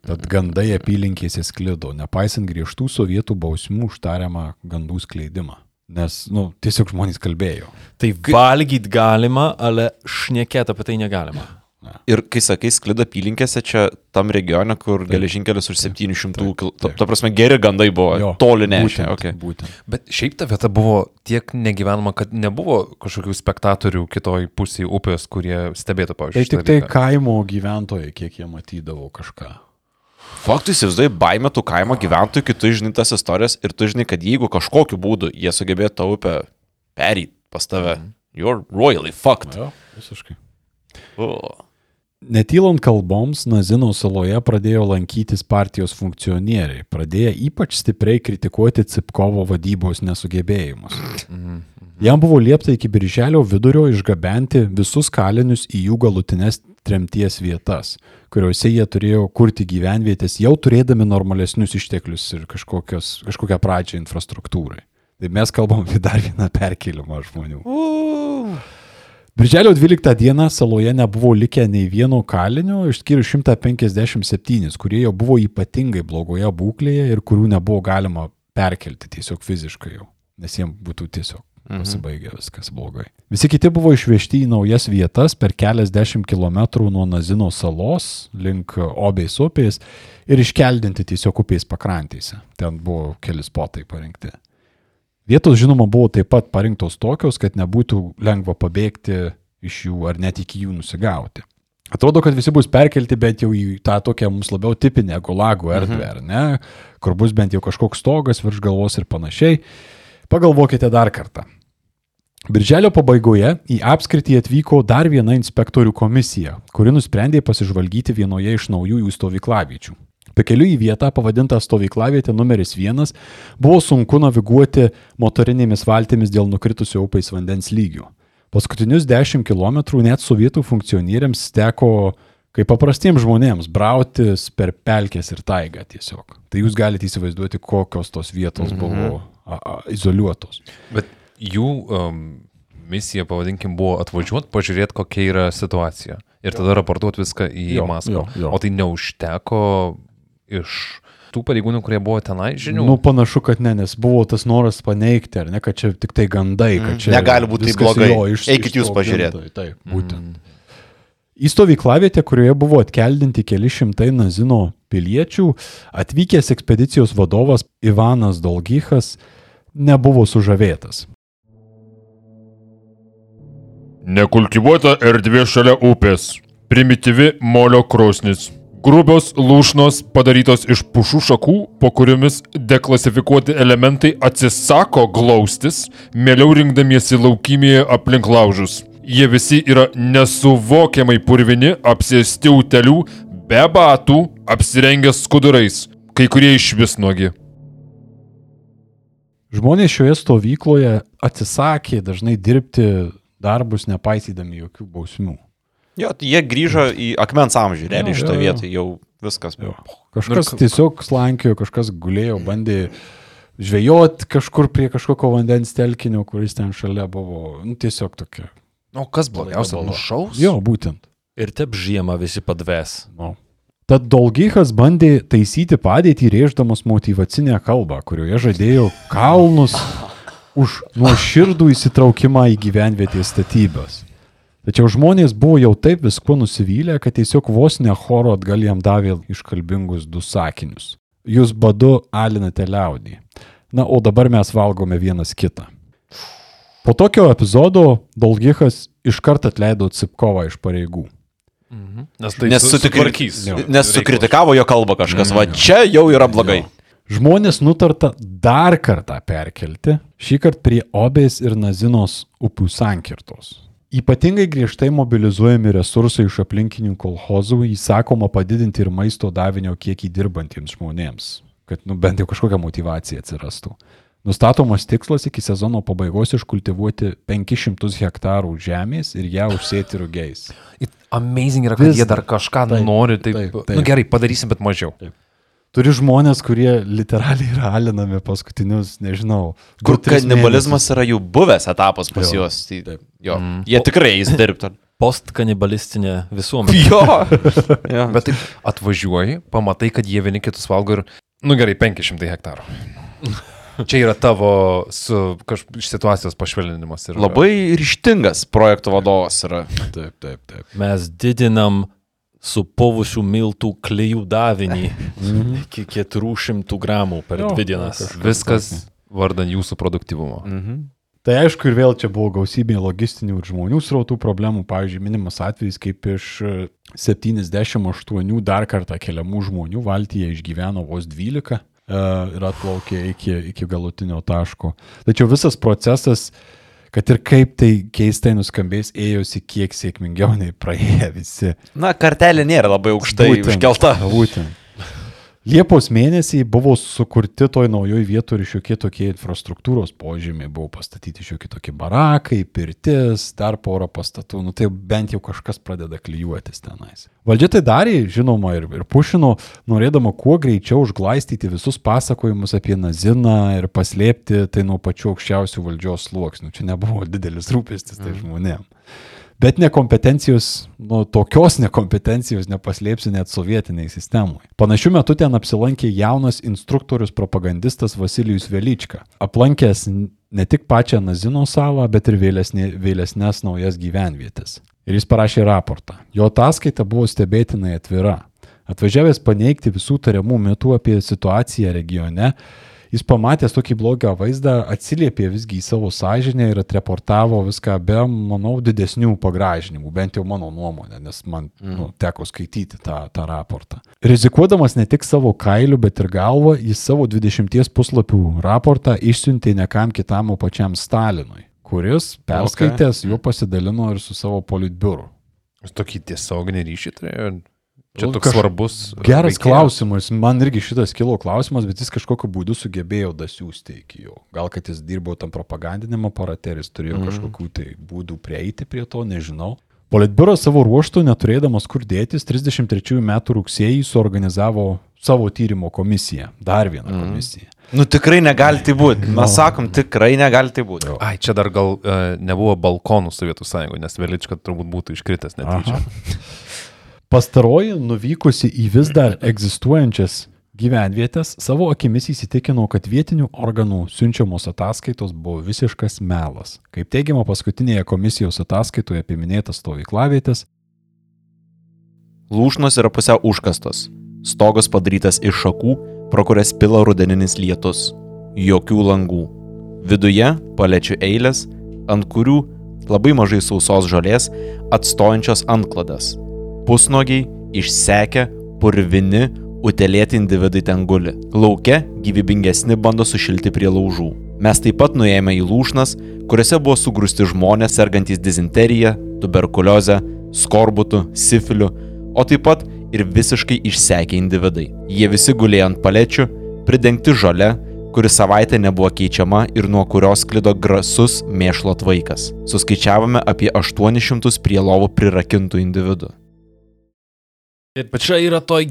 Tad gandai apylinkėse sklido, nepaisant griežtų sovietų bausmių užtariamą gandų skleidimą. Nes, nu, tiesiog žmonės kalbėjo. Tai valgyt galima, ale šnekėti apie tai negalima. Ir kai sakai, sklida apylinkėse čia tam regione, kur geležinkelis už 700 km. Ta, ta prasme, geri gandai buvo. Jo, Toli nešė. būtent, Okay. būtent. Bet šiaip ta vieta buvo tiek negyvenama, kad nebuvo kažkokių spektatorių kitoj pusėje upės, kurie stebėtų, Tai pavyzdžiui. tik šitą tai vietą. kaimo gyventojai, kiek jie matydavo kažką. Faktų įsivaizduoji baimę tų kaimo gyventojų, kai tu žinai tas istorijas ir tu žinai, kad jeigu kažkokiu būdu jie sugebėtų tą upę perėti pas tave, you're royally fucked. Jo, visiškai. Oh. Netylant kalboms, Nazino saloje pradėjo lankytis partijos funkcionieriai, pradėję ypač stipriai kritikuoti Cipkovo vadybos nesugebėjimus. Jam buvo liepta iki birželio vidurio išgabenti visus kalinius į jų galutinės tremties vietas, kuriuose jie turėjo kurti gyvenvietės, jau turėdami normalesnius išteklius ir kažkokią pradžią infrastruktūrai. Tai mes kalbam apie dar vieną perkelimą žmonių. Birželio 12 dieną saloje nebuvo likę nei vieno kalinio, išskyrus 157, kurie jau buvo ypatingai blogoje būklėje ir kurių nebuvo galima perkelti tiesiog fiziškai jau, nes jiems būtų tiesiog pasibaigę viskas blogai. Visi kiti buvo išvežti į naujas vietas per keliasdešimt kilometrų nuo Nazino salos link Obės upės ir iškeldinti tiesiog upės pakrantėse. Ten buvo keli spotai parinkti. Vietos, žinoma, buvo taip pat parinktos tokios, kad nebūtų lengva pabėgti iš jų ar net iki jų nusigauti. Atrodo, kad visi bus perkelti bent jau į tą tokią mums labiau tipinę gulagų erdvę, ar ne, kur bus bent jau kažkoks stogas virš galvos ir panašiai. Pagalvokite dar kartą. Birželio pabaigoje į apskritį atvyko dar viena inspektorių komisija, kuri nusprendė pasižvalgyti vienoje iš naujųjų stovyklaviečių. Pakeliu į vietą pavadintą stovyklavietę numeris vienas buvo sunku naviguoti motorinėmis valtimis dėl nukritusio upės vandens lygio. Paskutinius 10 km net sovietų funkcionieriams teko, kaip paprastiems žmonėms, brautis per pelkės ir taigą tiesiog. Tai jūs galite įsivaizduoti, kokios tos vietos Mhm. buvo a, a, izoliuotos. Bet jų um, misija, pavadinkim, buvo atvažiuoti, pažiūrėti, kokia yra situacija. Ir tada raportuoti viską į Jo, Maskvą. jo, jo. O tai neužteko iš tų pareigūnų, kurie buvo tenai, žinių. Nu, panašu, kad ne, nes buvo tas noras paneigti, ar ne, kad čia tik tai gandai, kad čia... Negali būt tai viskas blogai. jo iš- Eikit jūs išsprogdinta. pažiūrėt. Taip, būtent. Į stovyklavietę, kurioje buvo atkeldinti keli šimtai Nazino piliečių, atvykęs ekspedicijos vadovas Ivanas Dolgychas nebuvo sužavėtas. Nekultivuota erdvė šalia upės. Primityvi molio krosnis. Grubios lūšnos padarytos iš pušų šakų, po kuriomis deklasifikuoti elementai atsisako glaustis, mieliau rinkdamiesi laukymėje aplink laužus. Jie visi yra nesuvokiamai purvini, apsėsti utelių, be batų, apsirengę skudurais, kai kurie iš vis nuogi. Žmonės šioje stovykloje atsisakė dažnai dirbti darbus nepaisydami jokių bausmių. Jo, tai jie grįžo į akmens amžių, realiai Jo, šito jo, jo. vietoj jau viskas. Jo. Kažkas tiesiog slankiojo, kažkas gulėjo, bandė žvejot kažkur prie kažkokio vandens telkinio, kuris ten šalia buvo. Nu, tiesiog tokia. O kas blogiausia, nušaus? Jo, būtent. Ir taip žiemą visi padves. No. Tad Dolgychas bandė taisyti padėtį rėždamas motivacinę kalbą, kurioje žadėjo kalnus už nuoširdų įsitraukimą į gyvenvietės statybas. Tačiau žmonės buvo jau taip viskuo nusivylę, kad tiesiog vos ne choro atgal jam davė iškalbingus du sakinius. Jūs badu alinate liaudį. Na, o dabar mes valgome vienas kitą. Po tokio epizodo Dolgychas iškart atleido Cipkovą iš pareigų. Nes tai Nes, sutvarkys. Nes sukritikavo jo kalbą kažkas, va čia jau yra blogai. Žmonės nutarta dar kartą perkelti, šį kartą prie Obės ir Nazinos upių sankirtos. Ypatingai griežtai mobilizuojami resursai iš aplinkinių kolhozų, įsakoma padidinti ir maisto davinio kiekį dirbantiems žmonėms, kad nu, bent jau kažkokia motivacija atsirastų. Nustatomas tikslas iki sezono pabaigos iškultivuoti 500 hektarų žemės ir ją užsėti rugiais. Amazing yra, kad Vis jie dar kažką taip, nori, taip, taip, taip, taip. Nu, gerai, padarysim, bet mažiau. Turi žmonės, kurie literaliai yra alinami paskutinius, nežinau, Kur kanibalizmas yra jų buvęs etapas pas Jo, juos. Tai, taip. jo, jie tikrai eis dirbti. [LAUGHS] Postkanibalistinė visuomenė. Jo. [LAUGHS] jo. Bet taip atvažiuoji, pamatai, kad jie vieni kitus valgo ir, nu gerai, 500 hektarų. [LAUGHS] Čia yra tavo su kaž... situacijos pašvelninimas. Ir... Labai ryštingas projektų vadovas yra. Taip, taip, taip. Mes didinam supovusių miltų klijų davinį iki 400 gramų per Jo, dvi dienas. Viskas vardan jūsų produktivumo. Mhm. Tai aišku ir vėl čia buvo gausybė logistinių ir žmonių srautų problemų. Pavyzdžiui, minimas atvejis, kaip iš e, 78 dar kartą keliamų žmonių valtyje išgyveno vos 12 e, ir atplaukė iki, iki galutinio taško. Tačiau visas procesas, kad ir kaip tai keistai nuskambės, ėjosi kiek sėkmingiau nei praėję visi. Na, kartelė nėra labai aukštai Būtent, užkelta. Būtent. Liepos mėnesį buvo sukurti toj naujoj vietoje ir šiokie tokie infrastruktūros požymiai, buvo pastatyti šiokie tokie barakai, pirtis, dar porą pastatų, nu tai bent jau kažkas pradeda klyjuotis tenais. Valdžia tai darė, žinoma, ir, ir pušino, norėdama kuo greičiau užglaistyti visus pasakojimus apie Naziną ir paslėpti tai nuo pačių aukščiausių valdžios sluoksnių. Čia nebuvo didelis rūpestis tai žmonėm. Bet nekompetencijos, nu, tokios nekompetencijos nepaslėpsi net sovietiniai sistemai. Panašiu metu ten apsilankė jaunas instruktorius propagandistas Vasilijus Velička, aplankęs ne tik pačią Nazino salą, bet ir vėlesnė, vėlesnės naujas gyvenvietės. Ir jis parašė raportą. Jo ataskaita buvo stebėtinai atvira. Atvažiavęs paneigti visų tariamų mitų apie situaciją regione, jis pamatęs tokį blogą vaizdą, atsiliepė visgi į savo sąžinę ir atreportavo viską be, manau, didesnių pagražinimų, bent jau mano nuomonė, nes man nu, teko skaityti tą, tą raportą. Rizikuodamas ne tik savo kailiu, bet ir galvą, jis savo 20 puslapių raportą išsiuntė ne kam kitam, o pačiam Stalinui, kuris perskaitęs okay. juo pasidalino ir su savo politbiuru. Jūs tokį tiesioginį ryšį turėjo. Čia toks kaž- svarbus. Geras veikėjas. klausimas, man irgi šitas kilo klausimas, bet jis kažkokiu būdu sugebėjo dasiųsti iki jo. Gal kad jis dirbo tam propagandiniam aparate jis turėjo mm. kažkokių tai būdų prieiti prie to, nežinau. Politbiuras savo ruoštų, neturėdamas kur dėtis, 33 metų rugsėjį suorganizavo savo tyrimo komisiją. Dar vieną mm. komisiją. Nu tikrai negali tai būti. [LAUGHS] Mes sakom, tikrai negali tai būti. Ai, čia dar gal uh, nebuvo balkonų Sovietų sąjungoje, nes Velička turbūt būtų iškritęs netyčia. [LAUGHS] Pastaroji, nuvykusi į vis dar egzistuojančias gyvenvietės, savo akimis įsitikino, kad vietinių organų siunčiamos ataskaitos buvo visiškas melas. Kaip teigiama paskutinėje komisijos ataskaitoje apie minėtas stovyklavietės, Lūšnos yra pusiau užkastos. Stogas padarytas iš šakų, pro kurias pila rudeninis lietus. Jokių langų. Viduje paliečių eilės, ant kurių labai mažai sausos žolės, atstojančios antkladas. Pusnogiai, išsekę, purvini, utelėti individai ten guli. Lauke gyvybingesni bando sušilti prie laužų. Mes taip pat nuėjome į lūšnas, kuriuose buvo sugrūsti žmonės sergantys dizenterija, tuberkuliozę, skorbutų, sifiliu, o taip pat ir visiškai išsekę individai. Jie visi gulėjo ant palečių, pridengti žole, kuri savaitę nebuvo keičiama ir nuo kurios klido grasus mėšlo tvaikas. Suskaičiavome apie 800 prie lovų prirakintų individų. Bet čia yra to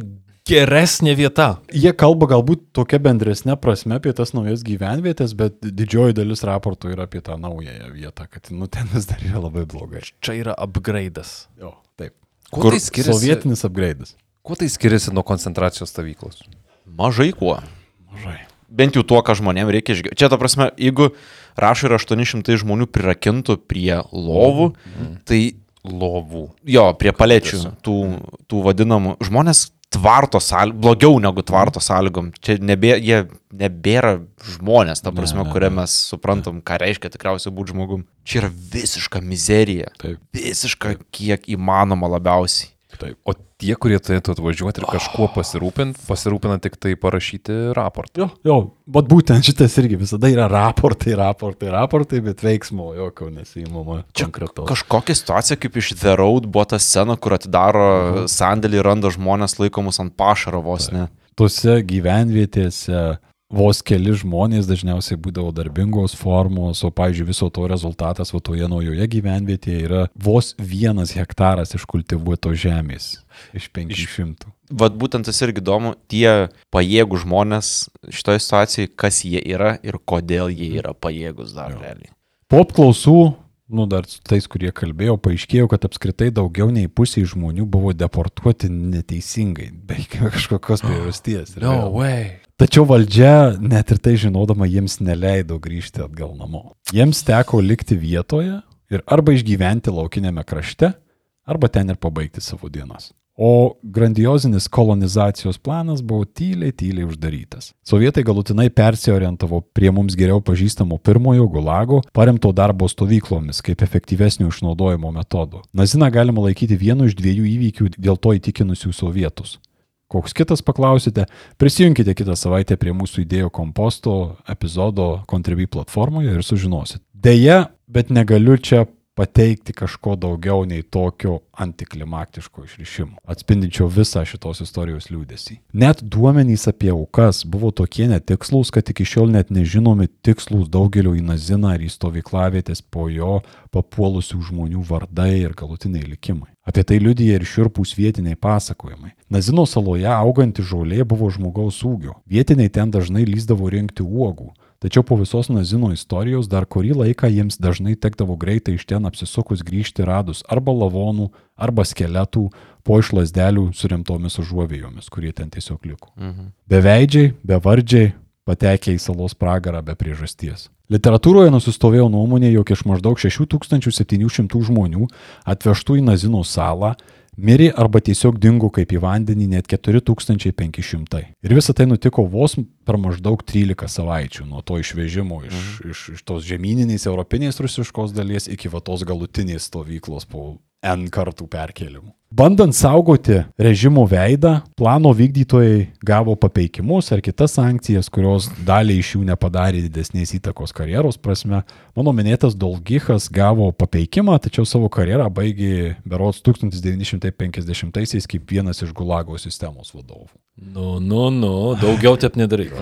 geresnė vieta. jie kalba galbūt tokia bendresnė prasme apie tas naujas gyvenvietės, bet didžioji dalis raportų yra apie tą naująją vietą, kad nu, ten vis dar yra labai blogai. Čia yra upgraidas. Jo, taip. Kuo tai skiriasi? Sovietinis upgraidas. Kuo tai skiriasi nuo koncentracijos stovyklos? Mažai kuo. Mažai. Bent jau tuo, ką žmonėms reikia išgirsti. Čia, ta prasme, jeigu rašo ir 800 žmonių prirakintų prie lovų, tai Lovų. jo, prie palečių, tų, tų vadinamų, žmonės tvarto sąlygom, blogiau negu tvarto sąlygom. Čia nebė, jie nebėra žmonės, ta prasme, ne, kurie mes suprantam, ką reiškia tikriausiai būti žmogum. Čia yra visiška mizerija. Taip. Visiška, kiek įmanoma labiausiai. Taip. O tie, kurie turėtų atvažiuoti ir kažkuo pasirūpinti, pasirūpina tik tai parašyti raportą. Jo, jo, bet būtent šitas irgi visada yra raportai, raportai, raportai, bet veiksmo jokio nesįimama konkretaus. Kažkokia situacija kaip iš The Road buvo ta scena, kur atidaro sandėlį ir randa žmonės laikomus ant pašaro vos ne. Tose gyvenvietėse vos keli žmonės dažniausiai būdavo darbingos formos, o, pavyzdžiui, viso to rezultatas va toje naujoje gyvenvietėje yra vos vienas hektaras iškultivuoto žemės iš 500. Vat būtent tas irgi įdomu, tie pajėgų žmonės šitoje situacijoje, kas jie yra ir kodėl jie yra pajėgus dar realiai. Po apklausų, nu dar su tais, kurie kalbėjo, paaiškėjo, kad apskritai daugiau nei pusė žmonių buvo deportuoti neteisingai, be [LAUGHS] kažkokios priežasties. Vėl. way. Tačiau valdžia, net ir tai žinodama, jiems neleido grįžti atgal namo. Jiems teko likti vietoje ir arba išgyventi laukinėme krašte, arba ten ir pabaigti savo dienas. O grandiozinis kolonizacijos planas buvo tyliai, tyliai uždarytas. Sovietai galutinai persiorientavo prie mums geriau pažįstamo pirmojo gulago, paremto darbo stovyklomis kaip efektyvesnio išnaudojimo metodo. Naziną galima laikyti vienu iš dviejų įvykių dėl to įtikinusių sovietus. Koks kitas paklausite, prisijunkite kitą savaitę prie mūsų idėjų komposto epizodo Contribui platformoje ir sužinosit. Deja, bet negaliu čia pateikti kažko daugiau nei tokio antiklimaktiško išrišimo, atspindinčio visą šitos istorijos liūdėsi. Net duomenys apie aukas buvo tokie netikslus, kad iki šiol net nežinomi tikslus daugelio į Naziną ir į stovyklavietės po jo papuolusių žmonių vardai ir galutiniai likimai. Apie tai liudyja ir širpūs vietiniai pasakojimai. Nazino saloje auganti žolė buvo žmogaus ūgio. Vietiniai ten dažnai lyzdavo rinkti uogų. Tačiau po visos Nazino istorijos dar kurį laiką jiems dažnai tekdavo greitai iš ten apsisukus grįžti radus arba lavonų, arba skeletų po iš lasdelių surimtomis užuovėjomis, kurie ten tiesiog liko. Mhm. Beveidžiai, bevardžiai, patekę į salos pragarą be priežasties. Literatūroje nusistovėjo nuomonė, jog iš maždaug 6700 žmonių atvežtų į Nazino salą mirė arba tiesiog dingo kaip į vandenį net 4500. Ir visa tai nutiko vos per maždaug 13 savaičių nuo to išvežimo iš, iš, iš tos žemyninės europinės rusiškos dalies iki va tos galutinės stovyklos po N kartų perkelimų. Bandant saugoti režimo veidą, plano vykdytojai gavo papeikimus ar kitas sankcijas, kurios daliai iš jų nepadarė didesnės įtakos karjeros prasme. Mano minėtas Dolgichas gavo papeikimą, tačiau savo karjerą baigė berots 1950-aisiais kaip vienas iš Gulago sistemos vadovų. Nu, nu, nu, daugiau taip nedaryk.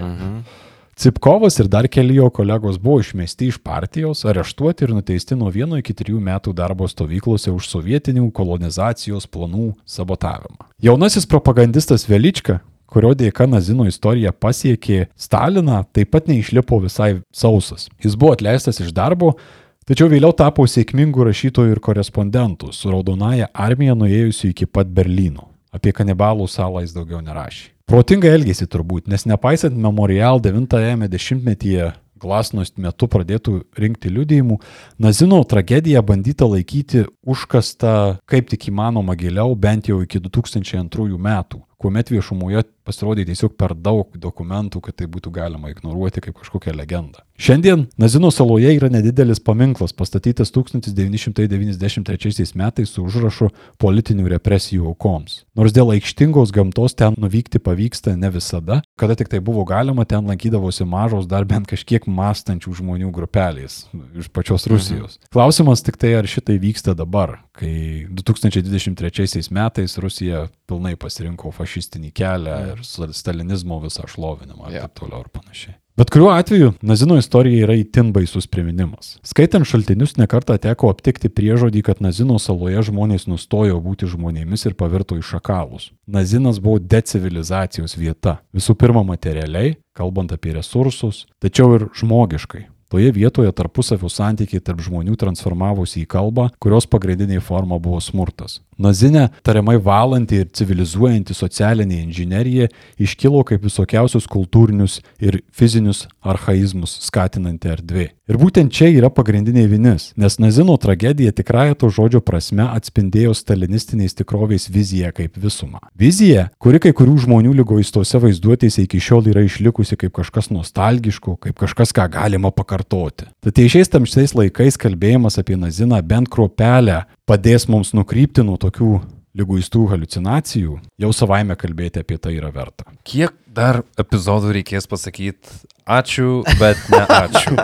Cipkovas ir dar keli jo kolegos buvo išmesti iš partijos, areštuoti ir nuteisti nuo vieno iki trijų metų darbo stovyklose už sovietinių kolonizacijos planų sabotavimą. Jaunasis propagandistas Velička, kurio dėka Nazino istorija pasiekė Staliną, taip pat neišlipo visai sausas. Jis buvo atleistas iš darbo, tačiau vėliau tapo sėkmingu rašytoju ir korespondentu, su Raudonaja armija nuėjusiu iki pat Berlyno. Apie kanibalų salą jis daugiau nerašė. Protingai elgėsi turbūt, nes nepaisant Memorial 90-ame dešimtmetyje glasnost metu pradėtų rinkti liudijimų, Nazino tragediją bandyta laikyti užkasta kaip tik įmanoma giliau bent jau iki 2002 metų, kuomet viešumoje pasirodė tiesiog per daug dokumentų, kad tai būtų galima ignoruoti kaip kažkokią legendą. Šiandien Nazino saloje yra nedidelis paminklas pastatytas 1993 metais su užrašu politinių represijų aukoms. Nors dėl aikštingos gamtos ten nuvykti pavyksta ne visada, kada tik tai buvo galima, ten lankydavosi mažos dar bent kažkiek mąstančių žmonių grupelės iš pačios Rusijos. Klausimas tik tai, ar šitai vyksta dabar, kai 2023 metais Rusija pilnai pasirinko fašistinį kelią ir stalinizmo visą šlovinimą ir taip toliau ir panašiai. Bet kuriuo atveju Nazino istorija yra įtin baisus priminimas. Skaitant šaltinius nekartą teko aptikti priežodį, kad Nazino saloje žmonės nustojo būti žmonėmis ir pavirto į šakalus. Nazinas buvo decivilizacijos vieta. Visų pirma materialiai, kalbant apie resursus, tačiau ir žmogiškai. Toje vietoje tarpusavio santykiai tarp žmonių transformavosi į kalbą, kurios pagrindinė forma buvo smurtas. Nazinė, tariamai valanti ir civilizuojanti socialinė inžinierija, iškilo kaip visokiausius kultūrinius ir fizinius archaizmus skatinanti erdvė. Ir būtent čia yra pagrindinė vinis, nes Nazino tragedija tikrąją to žodžio prasme atspindėjo stalinistinės tikrovės viziją kaip visumą. Vizija, kuri kai kurių žmonių lygoistose vaizduotėse iki šiol yra išlikusi kaip kažkas nostalgiško, kaip kažkas, ką galima pakartoti. Tad šiais tamsiais laikais kalbėjimas apie Naziną bent kruopelę padės mums nukrypti nuo tokių lyguistų halucinacijų, jau savaime kalbėti apie tai yra verta. Kiek dar epizodų reikės pasakyti ačiū, bet ne ačiū.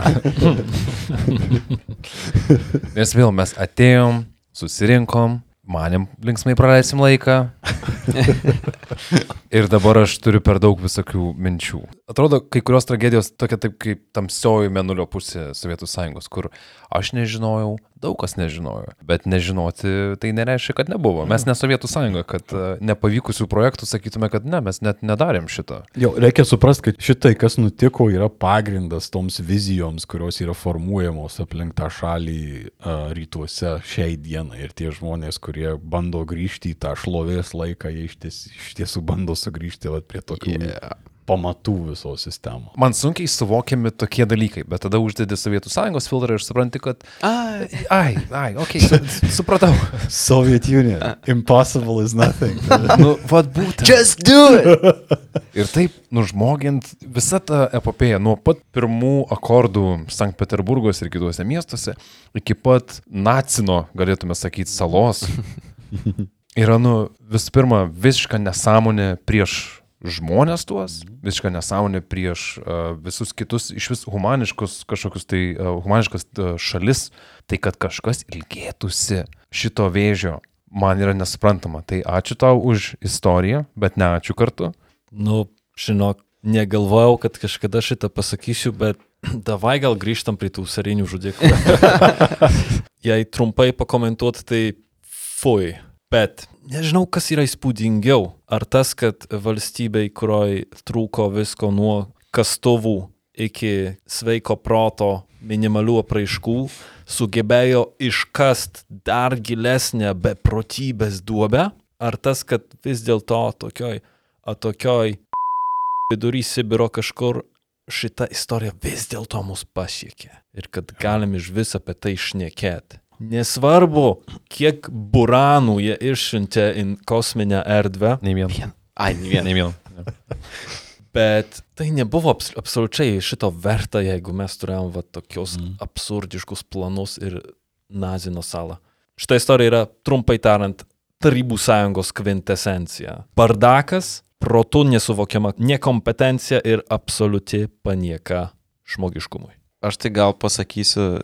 Nes vėl mes atėjom, susirinkom, manėm linksmai praleisim laiką. ir dabar aš turiu per daug visokių minčių. Atrodo, kai kurios tragedijos tokia taip kaip tamsioji menulio pusė Sovietų Sąjungos, kur aš nežinojau, daug kas nežinojo. Bet nežinoti tai nereiškia, kad nebuvo. Mes ne Sovietų Sąjunga, kad e, nepavykusių projektų sakytume, kad ne, mes net nedarėm šito. Jo, reikia suprasti, kad šitai, kas nutiko, yra pagrindas toms vizijoms, kurios yra formuojamos aplink tą šalį uh, rytuose šiai dienai. Ir tie žmonės, kurie bando grįžti į tą šlovės laiką, jie iš, ties, iš tiesų bando sugrįžti vat, prie tokių yeah. Pamatų visos sistemos. Man sunkiai suvokiami tokie dalykai, bet tada uždedi Sovietų Sąjungos filtrą ir supranti, kad... Ai, ai, ai okay, su, supratau. [LAUGHS] Soviet Union. Impossible is nothing. [LAUGHS] nu, vad būtent. Just do it! ir taip, nužmogint visą tą epopėją nuo pat pirmų akordų Sankt Peterburgos ir kituose miestuose iki pat Nacino, galėtume sakyti, salos. [LAUGHS] Yra, nu, visų pirma, visiška nesąmonė prieš žmonės tuos, visiška nesąmonė prieš uh, visus kitus, iš vis humaniškus kažkokius tai uh, humaniškas uh, šalis, tai kad kažkas ilgėtųsi šito vėžio, man yra nesuprantama. Tai ačiū tau už istoriją, bet ne ačiū kartu. Nu, žinok, negalvojau, kad kažkada šitą pasakysiu, bet [CLEARS THROAT] davai gal grįžtam prie tų sarinių žudikų. [LAUGHS] Jei trumpai pakomentuoti, tai fui. Bet nežinau, kas yra įspūdingiau. Ar tas, kad valstybei, kurioj trūko visko nuo kastuvų iki sveiko proto minimalių apraiškų, sugebėjo iškast dar gilesnę beprotybės duobę, ar tas, kad vis dėlto tokioj, atokioj vidury Sibiro kažkur šita istorija vis dėlto mus pasiekė ir kad galim iš vis apie tai šnekėti. Nesvarbu, kiek buranų jie išsiuntė į kosminę erdvę. Nei vieno. Ai, nei vieno. Nei vieno. Bet tai nebuvo abs absoliučiai šito verta, jeigu mes turėjom va, tokius mm. absurdiškus planus ir Nazino salą. Šitą istoriją yra, trumpai tariant, Tarybų sąjungos kvintesencija. Bardakas, protų nesuvokiama nekompetencija ir absoliuti panieka žmogiškumui. Aš tai gal pasakysiu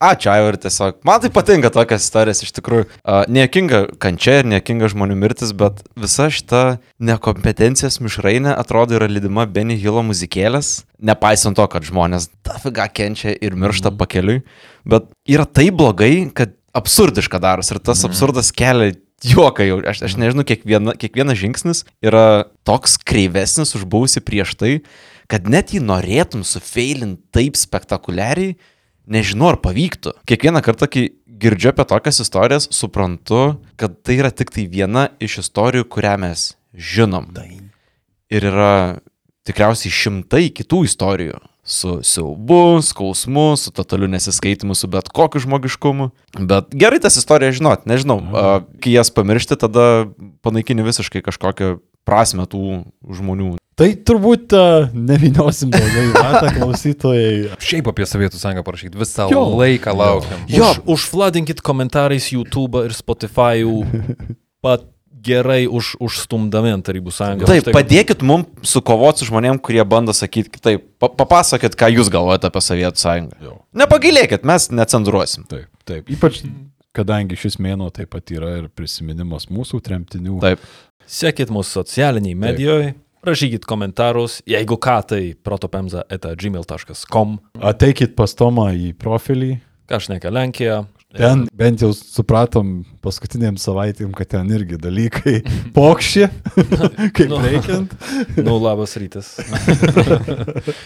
Ačiū, Aivar, tiesiog. Man tai patinka tokias istorijas, iš tikrųjų. Uh, Niekinga kančia ir niekinga žmonių mirtis, bet visa šita nekompetencijos mišrainė atrodo yra lydima Benny Hillo muzikėlės, nepaisant to, kad žmonės dafiga kenčia ir miršta mm. pakeliui. Bet yra tai blogai, kad absurdiška daros ir tas mm. absurdas kelia juoką jau. Aš, aš nežinau, kiekviena, kiekvienas žingsnis yra toks kreivesnis už buvusi prieš tai, kad net jį norėtum sufeilinti taip spektakuliariai nežinau, ar pavyktų. Kiekvieną kartą, kai girdžiu apie tokias istorijas, suprantu, kad tai yra tik tai viena iš istorijų, kurią mes žinom. Ir yra tikriausiai šimtai kitų istorijų. Su siaubu, skausmu, su totaliu nesiskaitimu, su bet kokiu žmogiškumu. Bet gerai tas istorijas žinot, nežinau, uh, kai jas pamiršti, tada panaikini visiškai kažkokią prasme tų žmonių. Tai turbūt uh, neviniosim daugiau į matą [LAUGHS] klausytojai. Šiaip apie Sovietų sąjungą parašyti, visą Jo. laiką laukiam. Jo, už, užfladinkit komentarais YouTube ir Spotify [LAUGHS] pat gerai už, užstumdami ant Tarybų sąjungos. Taip, Tai- padėkit mums sukovoti su žmonėm, kurie bando sakyti kitaip. Pa papasakokit, ką jūs galvojate apie Sovietų sąjungą. Jo. Nepagailėkit, mes necenzuruosim. Taip, taip. Ypač kadangi šis mėnuo taip pat yra ir prisiminimas mūsų tremtinių. Taip. Sekit mūsų socialiniai medijoje, rašykit komentarus, jeigu ką, tai protopemza etagmail.com, Ateikit pas Tomą į profilį. kažneka Lenkija. Ten bent jau supratom paskutiniam savaitėm, kad ten irgi dalykai [LAUGHS] pokšė, [LAUGHS] kaip Nu. reikiant. [LAUGHS] Nu, labas rytas.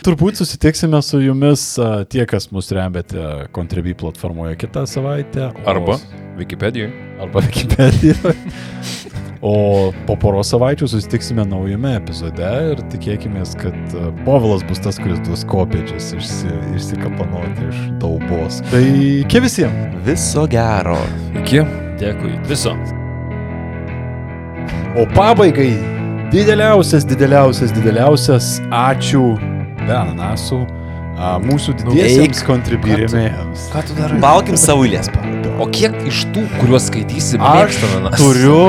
Turbūt susitiksime su jumis tie, kas mus remiate Contribui platformoje kitą savaitę. o- Arba Wikipedijoje. arba Wikipedijoje. O po poros savaičių susitiksime naujame epizode ir tikėkime, kad a, Povilas bus tas, kuris duos kopiečius išsi, išsikapanoti iš daubos. Tai iki visiems. Viso gero. Iki. Dėkui. Viso. O pabaigai dideliausias, dideliausias, dideliausias ačiū be ananasų a, mūsų didiesiems kontribūrėmėjams. Ką tu darai? Valkim savo eilės. O kiek iš tų, kuriuos skaitysi, Aš turiu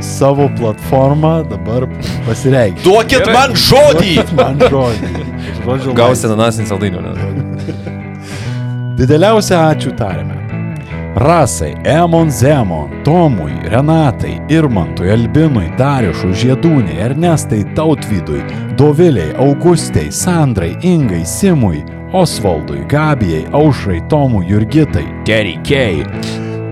savo platformą dabar pasireikšti. Duokit Gerai. man žodį! Man žodį. Žodžio Gausi ananasinį saldainį, ne? [LAUGHS] Dideliausią ačiū tariame. Rasai, Emon Zemon, Tomui, Renatai, Irmantui, Albinui, Dariušui, Žiedūniai, Ernestai, Tautvydui, Doviliai, Augustai, Sandrai, Ingai, Simui, Osvaldui, Gabijai, Aušrai, Tomui, Jurgitai, Terry Kay,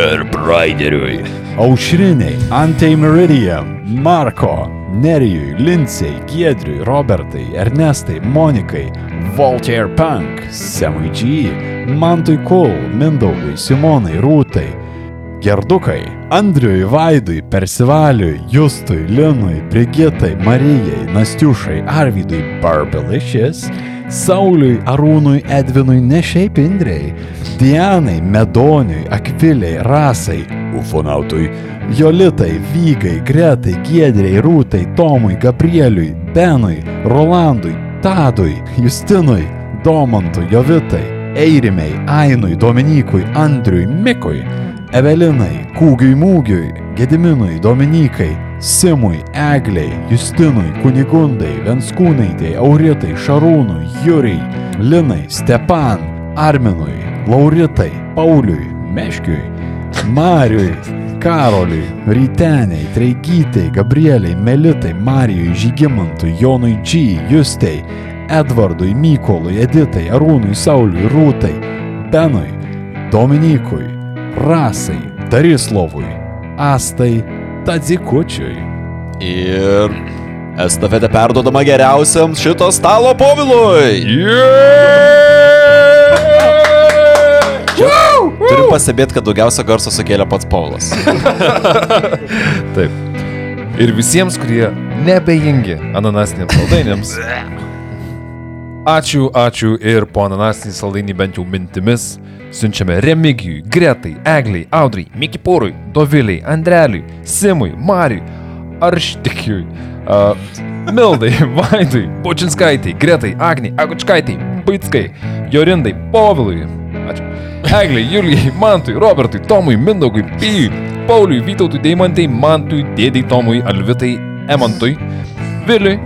Ir Braideriui. Aušriniai, Antei Meridian, Marko, Nerijui, Linsei, Giedriui, Robertai, Ernestai, Monikai, Voltaire Punk, Semui G, Mantui Kul, Mindaugui, Simonai, Rūtai, Gerdukai, Andriui, Vaidui, Persivaliui, Justui, Linui, Brigitai, Marijai, Nastiušai, Arvidui, Barbelicious, Sauliui, Arūnui, Edvinui, ne šiaip Indrei, Dianai, Medoniui, Akviliai, Rasai, Ufonautui, Jolitai, Vygai, Gretai, Giedriai, Rūtai, Tomui, Gabrieliui, Benui, Rolandui, Tadui, Justinui, Domantui, Jovitai, Eirimei, Ainui, Dominykui, Andriui, Mikui, Evelinai, Kūgiui Mūgiui, Gediminui, Dominikai, Simui, Egliai, Justinui, Kunigundai, Venskūnaitei, Auritai, Šarūnui, Jūriai, Linai, Stepan, Arminui, Lauritai, Pauliui, Meškiui, Mariui, Karoliui, Ryteniai, Treigytei, Gabrieliai, Melitai, Marijui, Žygimantui, Jonui G, Justei, Edvardui, Mykolui, Editai, Arūnui, Sauliui, Rūtai, Benui, Dominikui, Rasai, Darislovui, Astai, Tadzikučiui. Ir estafetė perdodama geriausiam šito stalo povilui. Turiu pastebėti, kad daugiausia garso sukėlė pats Paulas. [LAUGHS] Taip. Ir visiems, kurie nebejingi ananasiniams saldainiams. [LAUGHS] Ačiū, ačiū ir po ananasinį saldainį bent jau mintimis siunčiame Remigijui, Gretai, Egliai, Audrai, Mikipūrui, Doviliai, Andreliui, Simui, Mariui, Arštikiui, uh, Mildai, [LAUGHS] Vaidui, Bučinskaitai, Gretai, Agniai, Agučkaitai, Baitskai, Jorindai, Povilui. Ačiū. Egliai, Julijai, Mantui, Robertui, Tomui, Mindaugui, Pijui, Pauliui, Vytautui, Deimantai, Mantui, Dėdei Tomui, Alvitai, Emantui, Viliui.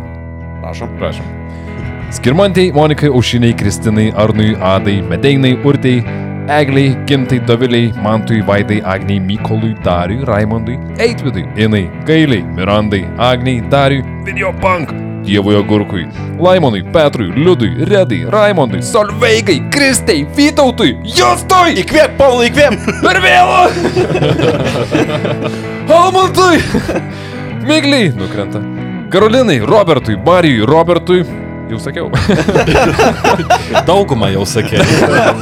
Prašom. Prašom. Skirmantei, Monikai, Aušiniai, Kristinai, Arnui, Adai, Medeinai, Urtei, Egliai, Gintai, Doviliai, Mantui, Vaidai, Agniai, Mykolui, Dariui, Raimondui, Eitvidui, Inai, Gailiai, Mirandai, Agniai, Dariui, Videopunk, Dievui Agurkui, Laimonui, Petrui, Liudui, Redai, Raimondui, Solveigai, Kristei, Vytautui, Justui! Įkvėp, Paulai, įkvėp! Per vėlą! [LAUGHS] Almantui! Migliai nukrenta. Karolinai, Robertui, Marijui, Robertui. Jau sakiau. [LAUGHS] Daugumą jau sakė.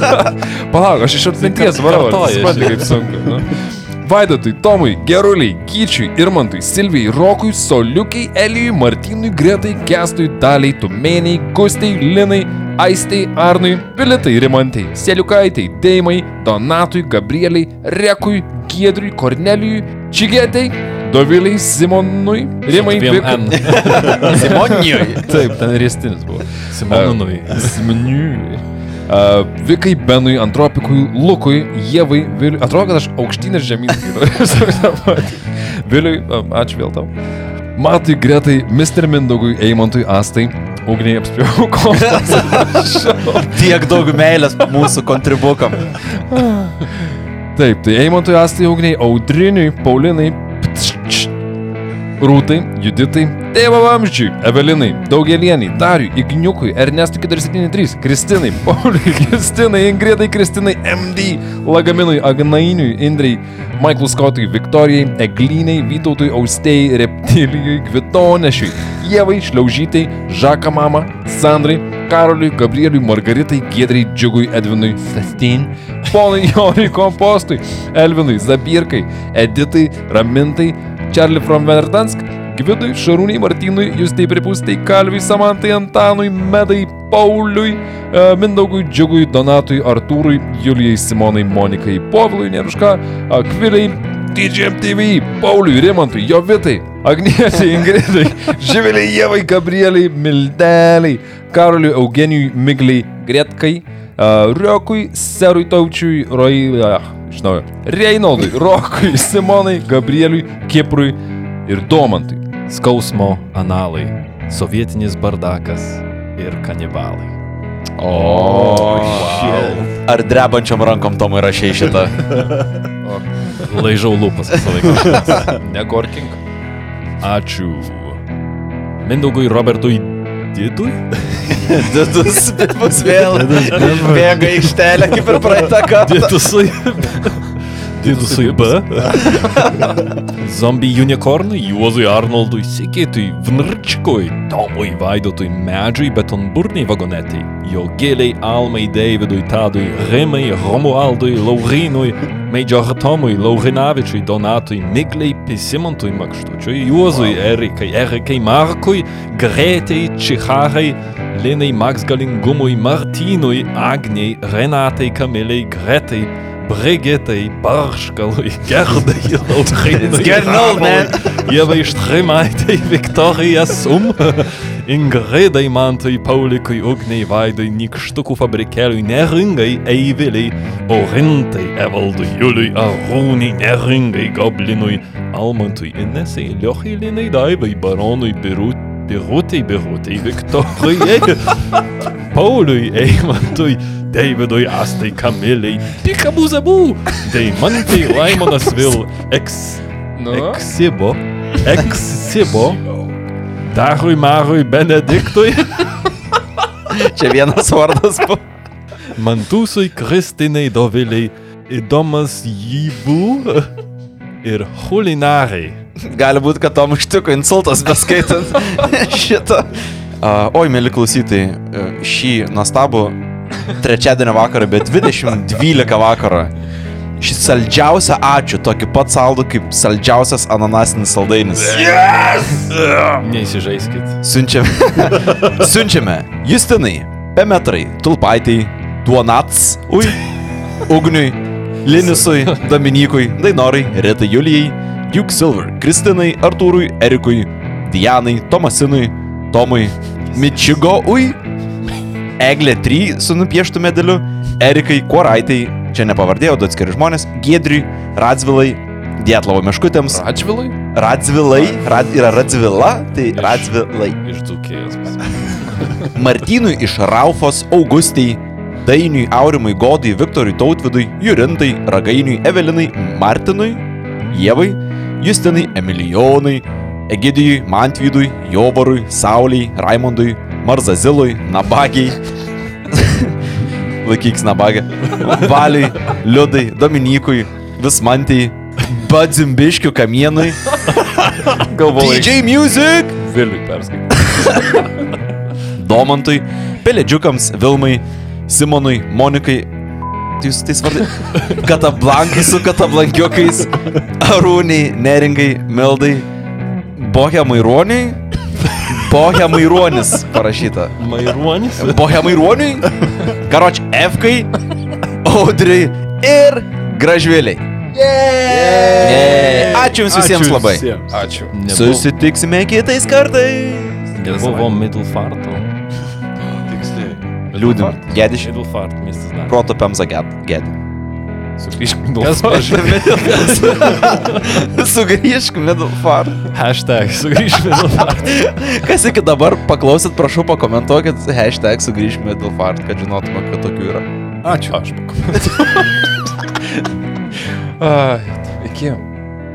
[LAUGHS] Palauk, aš iš atminties varau. Supranti, kaip sunku. Nu. Vaidotui, Tomui, Geruliai, Gyčiui, Irmantui, Silvijai, Rokui, Soliukiai, Elijui, Martynui, Gretai, Kestui, Daliai, Tumėniai, Gustai, Linai, Aistei, Arnui, Vilitai, Rimantai, Seliukaitai, Deimai, Donatui, Gabrieliai, Rekui, Giedriui, Kornelijui, Čigėtai, Doviliai, Simonui, Rimai. Simonijui. Taip, ten riestinis buvo. Simonui. Simoniui. Uh, Vikai, Benui, Antropikui, Lukui, Jėvai, Viliui. Atrodo, kad aš aukštyn ir žemyn. Viliui, ačiū vėl tau. Matui, Gretai, Mr. Mindaugui, Eimantui, Astai. Ugniai apspėjau kostas. Tiek daug meilės mūsų kontribukam. Taip, tai Eimantui, Astai, Ugniai, Audriniui, Paulinai, Rūtai, Juditai, Tėvo Vamzdžiui, Evelinai, Daugelienai, Dariui, Igniukui, Ernestui 473, Kristinai, Pauliui, [LAUGHS] Kristinai, Ingridai, Kristinai, MD, Lagaminui, Agnainiui, Indrai, Michael Scottui, Viktorijai, Egliniai, Vytautui, Austėjai, Reptilijui, Kvitonešiui, Jėvai, Šliaužytai, Žaka Mama, Sandrai, Karoliui, Gabrieliui, Margaritai, Giedrai, Džiugui, Edvinui, Sastin, Ponai Jonui, Kompostui, Elvinui, Zabirkai, Editai, Ramintai, Charlie from Verdansk, Gvidui, Šarūnai, Martynui, Justai Pripūstai, Kalviui, Samantai, Antanui, Medai, Pauliui, Mindaugui, Džiugui, Donatui, Artūrui, Julijai, Simonai, Monikai, Povilui, Neruška, Akviliai, DJMTV, Pauliui, Rimantui, Jovitai, Agnietei, Ingridai, Živiliai, Jėvai, Gabrieliai, Mildeliai, Karoliui, Eugenijui, Migliai, Gretkai, Riokui, Serui Taučiui, Roi, uh, žinau, Reinaldui, Rokui, Simonai, Gabrieliui, Kiprui ir Domantui. Skausmo analai. Sovietinis bardakas ir kanibalai. O, Ar drebančiam rankom Tomai rašiai šitą? [LAUGHS] Laižau lūpas visą laiką. [LAUGHS] Negorkink. Ačiū. Mindaugui Robertui Didui? [LAUGHS] Didus bus [LAUGHS] vėl. Bėga aikštelę kaip ir praeitą kartą. Didusui. [LAUGHS] Didusui B. [LAUGHS] Zombie Unicornui, Juozui Arnoldui, Sigitui, Vnrčkui, Tomui Vaidotui, Medžiui, Betonburniai vagonetiai, Jogėliai, Almai, Davidui, Tadui, Rimai, Romualdui, Laurinui, Meidžio Tomui, Laurinavičiui, Donatui, Migliai, Pisimantui, Makštučiui, Juozui, Erikai, Erikai, Markui, Gretei, Čiharai, Linai, Max Galingumui, Martynui, Agniai, Renatai, Kamiliai, Gretai, Brigitai, Barškalui, Gerdai, Lautrinui, [LAUGHS] getting old, man. Ievai Štrimaitai, Viktorija Sum, [LAUGHS] Ingridai Mantui, Paulikui, Ugniai, Vaidui, Nikštukų fabrikėliui, Neringai, Eiviliai, Orintai, Evaldui, Juliui, Arūnai, Neringai, Goblinui, Almantui, Inesai, Liochai, Linai, Daivai, Baronui, Birut, Birutei, Birutei, Viktorijai, Pauliui, Eimantui, Davidui, Astai, Kamiliai, Pikabuzabu, Deimantai, Laimonas Vil, Eks... Nu? Eksibo. Eksibo. Darui Marui Benediktui. [LAUGHS] Čia vienas vardas. bu- Mantusui Kristinai Doviliai. Įdomas Jybų. Ir Hulinarai. Gali būti, kad Tom ištiko insultas beskaitant [LAUGHS] šitą. Uh, oi, mėly klausytojai, e, šį nuostabų trečiadienio vakarą, bet 2012 vakarą. Šį saldžiausią ačiū, tokį pat saldų kaip saldžiausias ananasinis saldainis. Neįsižeiskit. Siunčiame. [LAUGHS] Siunčiame. Justinai, Pemetrai, Tulpaitai, Duonats, Ui, Ugniui, Linisui, Dominikui, Dainorai, Retai Julijai, Duke Silver, Kristinai, Artūrui, Erikui, Dianai, Tomasinui, Tomui, Mičigo, Ui, Eglė 3 su nupieštų medaliu, Erikai, Kuoraitai, čia nepavardėjau, du atskiri žmonės, Giedriui, Radzvilai, Dietlavo meškutėms, Radžvilai? Radzvilai, rad, yra Radzvila, tai Radzvilai. Iš Dzukijos. [LAUGHS] Martynui iš Raufos, Augustijai, Dainiui, Aurimui, Godai, Viktorui, Tautvidui, Jurintai, Ragainiui, Evelinai, Martinui, Jėvai, Justinai, Emilijonai, Egidijui, Mantvydui, Jovarui, Sauliai, Raimondui, Marzazilui, Nabagiai, [LAUGHS] laikyks Nabagę, Valiui, Liudai, Dominikui, Vismantijai, Badzimbiškių kamienui, Galvoju. DJ Music! Viliui perskaitai. [LAUGHS] Domantui, Pelėdžiukams, Vilmai, Simonui, Monikai. Jūs tais vardai. Katablankai su katablankiukais, Arūniai, Neringai, Mildai, Bohia Maironiai. Bohia Maironis parašyta. Mairuonis. Bohia Maironiui. Karoč, Efkai, Audriai ir Gražvėliai. Yeah. Ačiū Jums visiems labai. Ačiū. Susitiksime kitais kartais. Buvo Middelfarto. Liūdim. Gediš. Middelfart, miestas dar. Proto Pemza Gedi. Sugrįžk pažiūrės? [LAUGHS] Sugrįžk Middelfart. Hashtag sugrįžk Middelfart. [LAUGHS] Kas iki dabar paklausit, prašau pakomentuokit hashtag sugrįžk Middelfart, kad žinotume, kad tokių yra. Ačiū. Aš pakomentuoju. [LAUGHS] Ai, Iki.